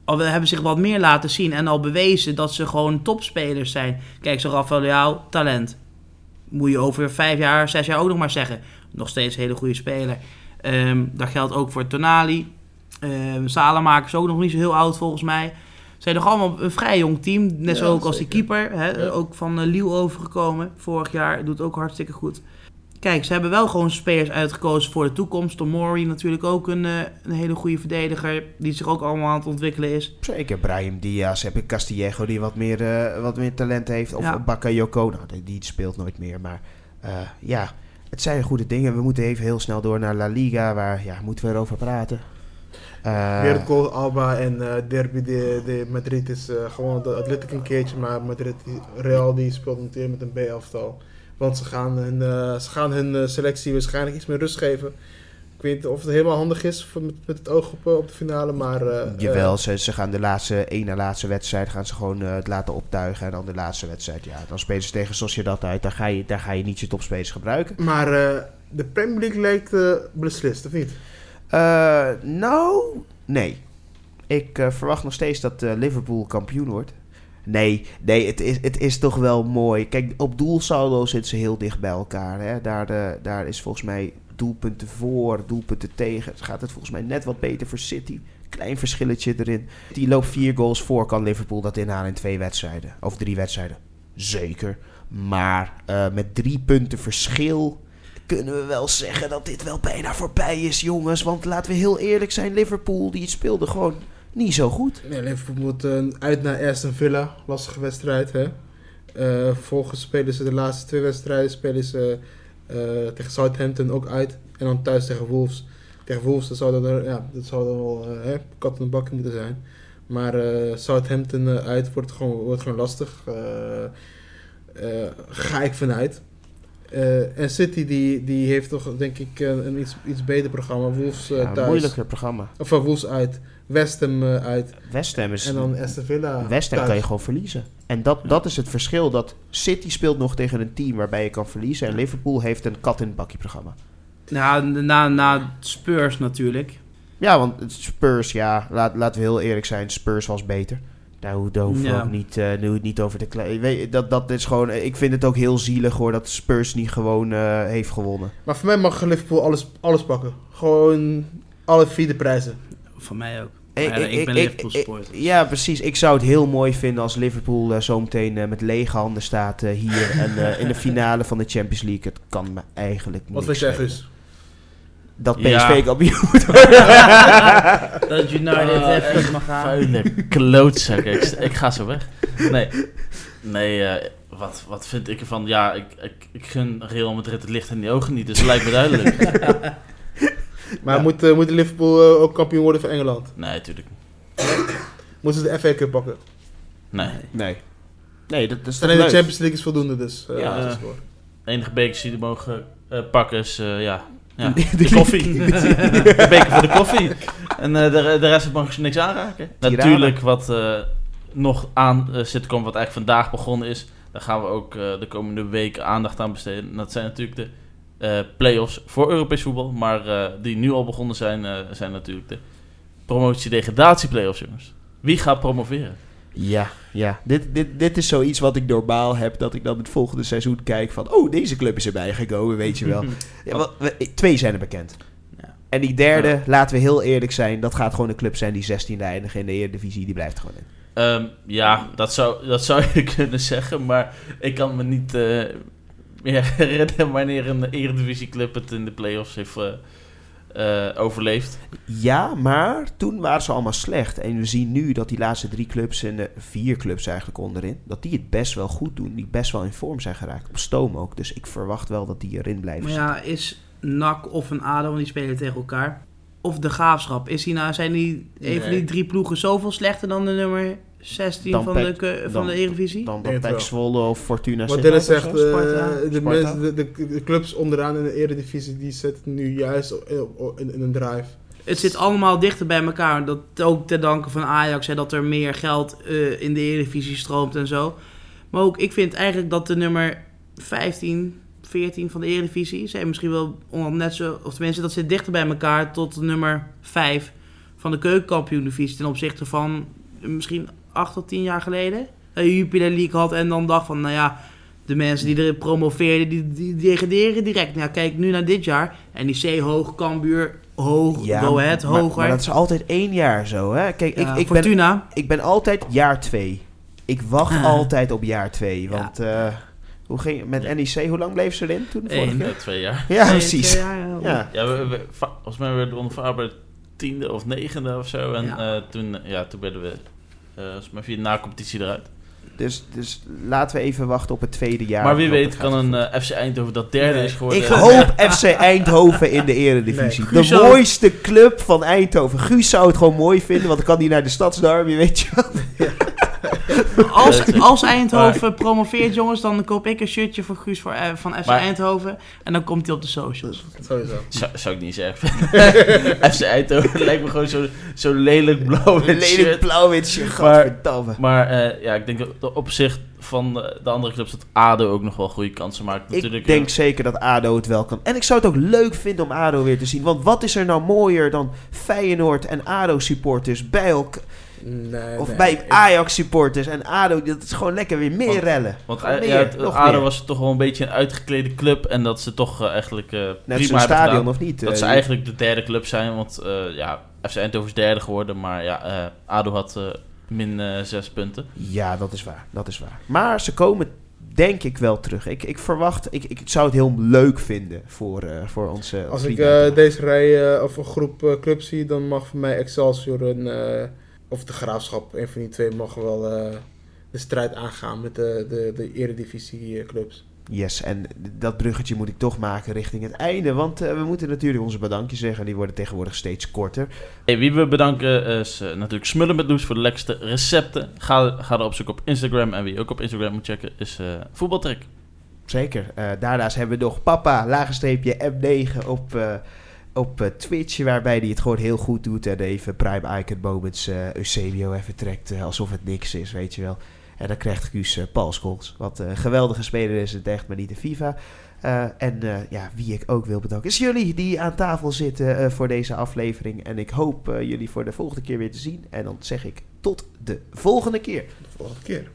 al hebben zich wat meer laten zien en al bewezen dat ze gewoon topspelers zijn. Kijk, zo Rafael Leao, talent. Moet je over vijf jaar, zes jaar ook nog maar zeggen. Nog steeds een hele goede speler. Ehm, dat geldt ook voor Tonali. Salemaker is ook nog niet zo heel oud volgens mij. Ze zijn nog allemaal een vrij jong team. Net Ja, zo ook als die keeper. Hè, Ja. Ook van uh, overgekomen vorig jaar. Doet ook hartstikke goed. Kijk, ze hebben wel gewoon spelers uitgekozen voor de toekomst. Tomori natuurlijk ook een, eh, een hele goede verdediger. Die zich ook allemaal aan het ontwikkelen is. Zeker, Brahim Diaz, heb ik Castillejo die wat meer, eh, wat meer talent heeft. Of Ja. Bakayoko, nou, die, die speelt nooit meer. Maar ja, het zijn goede dingen. We moeten even heel snel door naar La Liga, waar ja, moeten we erover praten. Goal Alba en eh, Derby de, de Madrid is eh, gewoon de Athletic een keertje, maar Madrid, Real die speelt natuurlijk met een B-elftal. Want ze gaan hun, ze gaan hun selectie waarschijnlijk iets meer rust geven. Ik weet niet of het helemaal handig is voor- met, met het oog op, op de finale, maar... Jawel, ze, ze gaan de laatste, ene laatste wedstrijd gaan ze gewoon het laten optuigen. En dan de laatste wedstrijd, ja, dan spelen ze tegen Sociedad uit. Daar ga je, daar ga je niet je topspelers gebruiken. maar de Premier League lijkt beslist, of niet? Eh, nou, nee. Ik eh, verwacht nog steeds dat eh, Liverpool kampioen wordt. Nee, nee het, is, het is toch wel mooi. Kijk, op doelsaldo zitten ze heel dicht bij elkaar. Hè? Daar, de, daar is volgens mij doelpunten voor, doelpunten tegen. Het gaat het volgens mij net wat beter voor City. Klein verschilletje erin. Die loopt vier goals voor. Kan Liverpool dat inhalen in twee wedstrijden? Of drie wedstrijden? Zeker. Maar met drie punten verschil kunnen we wel zeggen dat dit wel bijna voorbij is, jongens. Want laten we heel eerlijk zijn, Liverpool die speelde gewoon niet zo goed. Liverpool moet eh, uit naar Aston Villa. Lastige wedstrijd, hè. Eh, vervolgens spelen ze de laatste twee wedstrijden. Spelen ze eh, tegen Southampton ook uit. En dan thuis tegen Wolves. Tegen Wolves dat zou dan, ja, dat zou dan wel eh, hè, kat moeten zijn. Maar eh, Southampton eh, uit wordt gewoon, wordt gewoon lastig. Eh, eh, ga ik vanuit. Eh, en City die, die heeft toch denk ik een, een iets, iets beter programma. Wolves eh, Ja, thuis. moeilijker programma. Of van Wolves uit. West Ham eh, uit. West Ham is... En dan Aston Villa West Ham kan je gewoon verliezen. En dat, dat is het verschil. Dat City speelt nog tegen een team waarbij je kan verliezen. En Liverpool heeft een kat in het bakje programma. Nou, na, na Spurs natuurlijk. Ja, want Spurs, ja, laat, laten we heel eerlijk zijn. Spurs was beter. Daar, ho- daar hoeven we Ja. ook niet, eh, nu niet over te kleien. Dat, dat is gewoon, ik vind het ook heel zielig hoor dat Spurs niet gewoon eh, heeft gewonnen. Maar voor mij mag Liverpool alles, alles pakken. Gewoon alle vierde prijzen. Van mij ook. Ik, Maar ja, ik ben Liverpool supporter. ja, precies. Ik zou het heel mooi vinden als Liverpool eh, zometeen eh, met lege handen staat eh, hier en eh, in de finale van de Champions League. Het kan me eigenlijk niet. Wat vind jij, Guus? Dat Ja. PSV kampioen Dat United Ah, even echt mag gaan. Vuile klootzak. ik, ik ga zo weg. Nee, nee eh, wat, wat vind ik ervan? Ja, ik, ik, ik gun Real Madrid het licht in die ogen niet, dus het lijkt me duidelijk. Maar Ja. moet, eh, moet Liverpool eh, ook kampioen worden van Engeland? Nee, natuurlijk niet. Moeten ze de FA Cup pakken? Nee. Nee. Nee, dat, dat is de? Champions League is voldoende dus. eh, Ja. dat is voor. De enige bekers die er mogen eh, pakken is, eh, ja, ja De- de, koffie. de beker voor de koffie. En eh, de, de rest mag ze niks aanraken. Tirana. Natuurlijk wat, eh, nog aan eh, zit te komen, wat eigenlijk vandaag begonnen is. Daar gaan we ook eh, de komende weken aandacht aan besteden. En dat zijn natuurlijk de eh play-offs voor Europees voetbal. Maar eh, die nu al begonnen zijn, eh, zijn natuurlijk de promotie-degradatie-play-offs, jongens. Wie gaat promoveren? Ja, ja. Dit, dit, dit is zoiets wat ik normaal heb. Dat ik dan het volgende seizoen kijk van... Oh, deze club is erbij gekomen, weet je wel. Ja, we- twee zijn er bekend. Ja. En die derde, Ja. laten we heel eerlijk zijn... dat gaat gewoon een club zijn die 16e eindigt in de Eredivisie. Die blijft gewoon in. Ehm, ja, dat zou, dat zou je kunnen zeggen, maar ik kan me niet eh, meer herinneren wanneer een Eredivisie-club het in de play-offs heeft eh, eh, overleefd. Ja, maar toen waren ze allemaal slecht. En we zien nu dat die laatste drie clubs... en de vier clubs eigenlijk onderin... dat die het best wel goed doen. Die best wel in vorm zijn geraakt. Op stoom ook. Dus ik verwacht wel dat die erin blijven Maar zitten. ja, is NAC of een ADO, want die spelen tegen elkaar. Of de Graafschap. Is die nou, zijn die, Nee. die drie ploegen zoveel slechter dan de nummer 16 Dan van, Pek- de, van dan- de Eredivisie? Dan. Zwolle of Fortuna Wat Dennis zegt, eh, Sparta, de, de, de, de clubs onderaan in de eredivisie, die zitten nu juist in, in een drive. Het zit allemaal dichter bij elkaar. Dat ook te danken van Ajax, hè, dat er meer geld eh, in de Eredivisie stroomt en zo. Maar ook, ik vind eigenlijk dat de nummer 15, 14 van de Eredivisie... zijn misschien wel net zo... of tenminste, dat zit dichter bij elkaar tot de nummer 5 van de keukenkampioen-divisie... ten opzichte van misschien 8 tot 10 jaar geleden. Dat je Jupiler League had en dan dacht van, nou ja... De mensen die erin promoveerden, die, die degraderen direct. Nou, kijk nu naar dit jaar. NEC hoog, Cambuur hoog, Ja, Go Ahead hoger. maar dat is altijd één jaar zo, hè? Kijk, Ja, ik, ik, ben, Fortuna. ik ben altijd jaar twee. Ik wacht Ah. altijd op jaar twee. Ja. Want eh, hoe ging het met NEC? Hoe lang bleef ze erin toen? Eén. keer? Eh, twee jaar. Ja, precies. jaar, ja. Ja. Ja, we, we, volgens mij werden we onder Faber tiende of negende of zo. En Ja. eh, toen, ja, toen werden we eh volgens mij via de na-competitie eruit. Dus, dus laten we even wachten op het tweede jaar. maar wie weet kan een eh, FC Eindhoven dat derde Nee. is geworden. Ik hoop FC Eindhoven in de eredivisie. Nee. De zou- mooiste club van Eindhoven. Guus zou het gewoon mooi vinden, want dan kan hij naar de stadsderby, weet je wel. Als, als Eindhoven promoveert, jongens, dan koop ik een shirtje voor Guus voor, eh, van FC Maar- Eindhoven. En dan komt hij op de socials. Sowieso. Zou, zou ik niet zeggen. FC Eindhoven lijkt me gewoon zo, zo lelijk blauw Een in lelijk shirt. blauw-witje, Maar-. Maar eh, ja, ik denk dat de opzicht van de, de andere clubs dat ADO ook nog wel goede kansen maakt. Natuurlijk, Ik denk zeker dat ADO het wel kan. En ik zou het ook leuk vinden om ADO weer te zien. Want wat is er nou mooier dan Feyenoord en ADO-supporters bij elkaar... Nee, Of nee. bij Ik- Ajax-supporters en ADO. Dat is gewoon lekker weer meer Want- rellen. Want eh, meer, ja, het- ADO meer. was toch wel een beetje een uitgeklede club. En dat ze toch eh, eigenlijk eh Net prima zo'n hebben stadion gedaan. of niet? Dat ze eigenlijk de derde club zijn. Want eh, ja, FC Eindhoven is derde geworden. Maar ja, eh, ADO had eh, min zes punten. Ja, dat is waar. Dat is waar. Maar ze komen denk ik wel terug. Ik, ik verwacht... Ik, ik zou het heel leuk vinden voor, eh, voor onze Als ik eh, deze rij eh, of een groep clubs zie, dan mag voor mij Excelsior een, eh, of de Graafschap, een van die twee, mag wel eh, de strijd aangaan met de, de, de eredivisie eh, clubs. Yes, en dat bruggetje moet ik toch maken richting het einde. Want eh, we moeten natuurlijk onze bedankjes zeggen. Die worden tegenwoordig steeds korter. Hey, wie we bedanken is natuurlijk Smullen met Loes voor de lekkerste recepten. Ga, ga erop zoeken op Instagram. En wie ook op Instagram moet checken is eh Voetbaltrek. Zeker. Eh, daarnaast hebben we nog Papa, lagenstreepje M9 op, eh, op eh, Twitch. Waarbij hij het gewoon heel goed doet. En even Prime Icon Moments eh Eusebio even trekt eh, alsof het niks is, weet je wel. En dan krijgt Guus Scholes. Wat een geweldige speler is het echt, maar niet de FIFA. En ja, wie ik ook wil bedanken is jullie die aan tafel zitten voor deze aflevering. En ik hoop jullie voor de volgende keer weer te zien. En dan zeg ik tot de volgende keer. De volgende keer.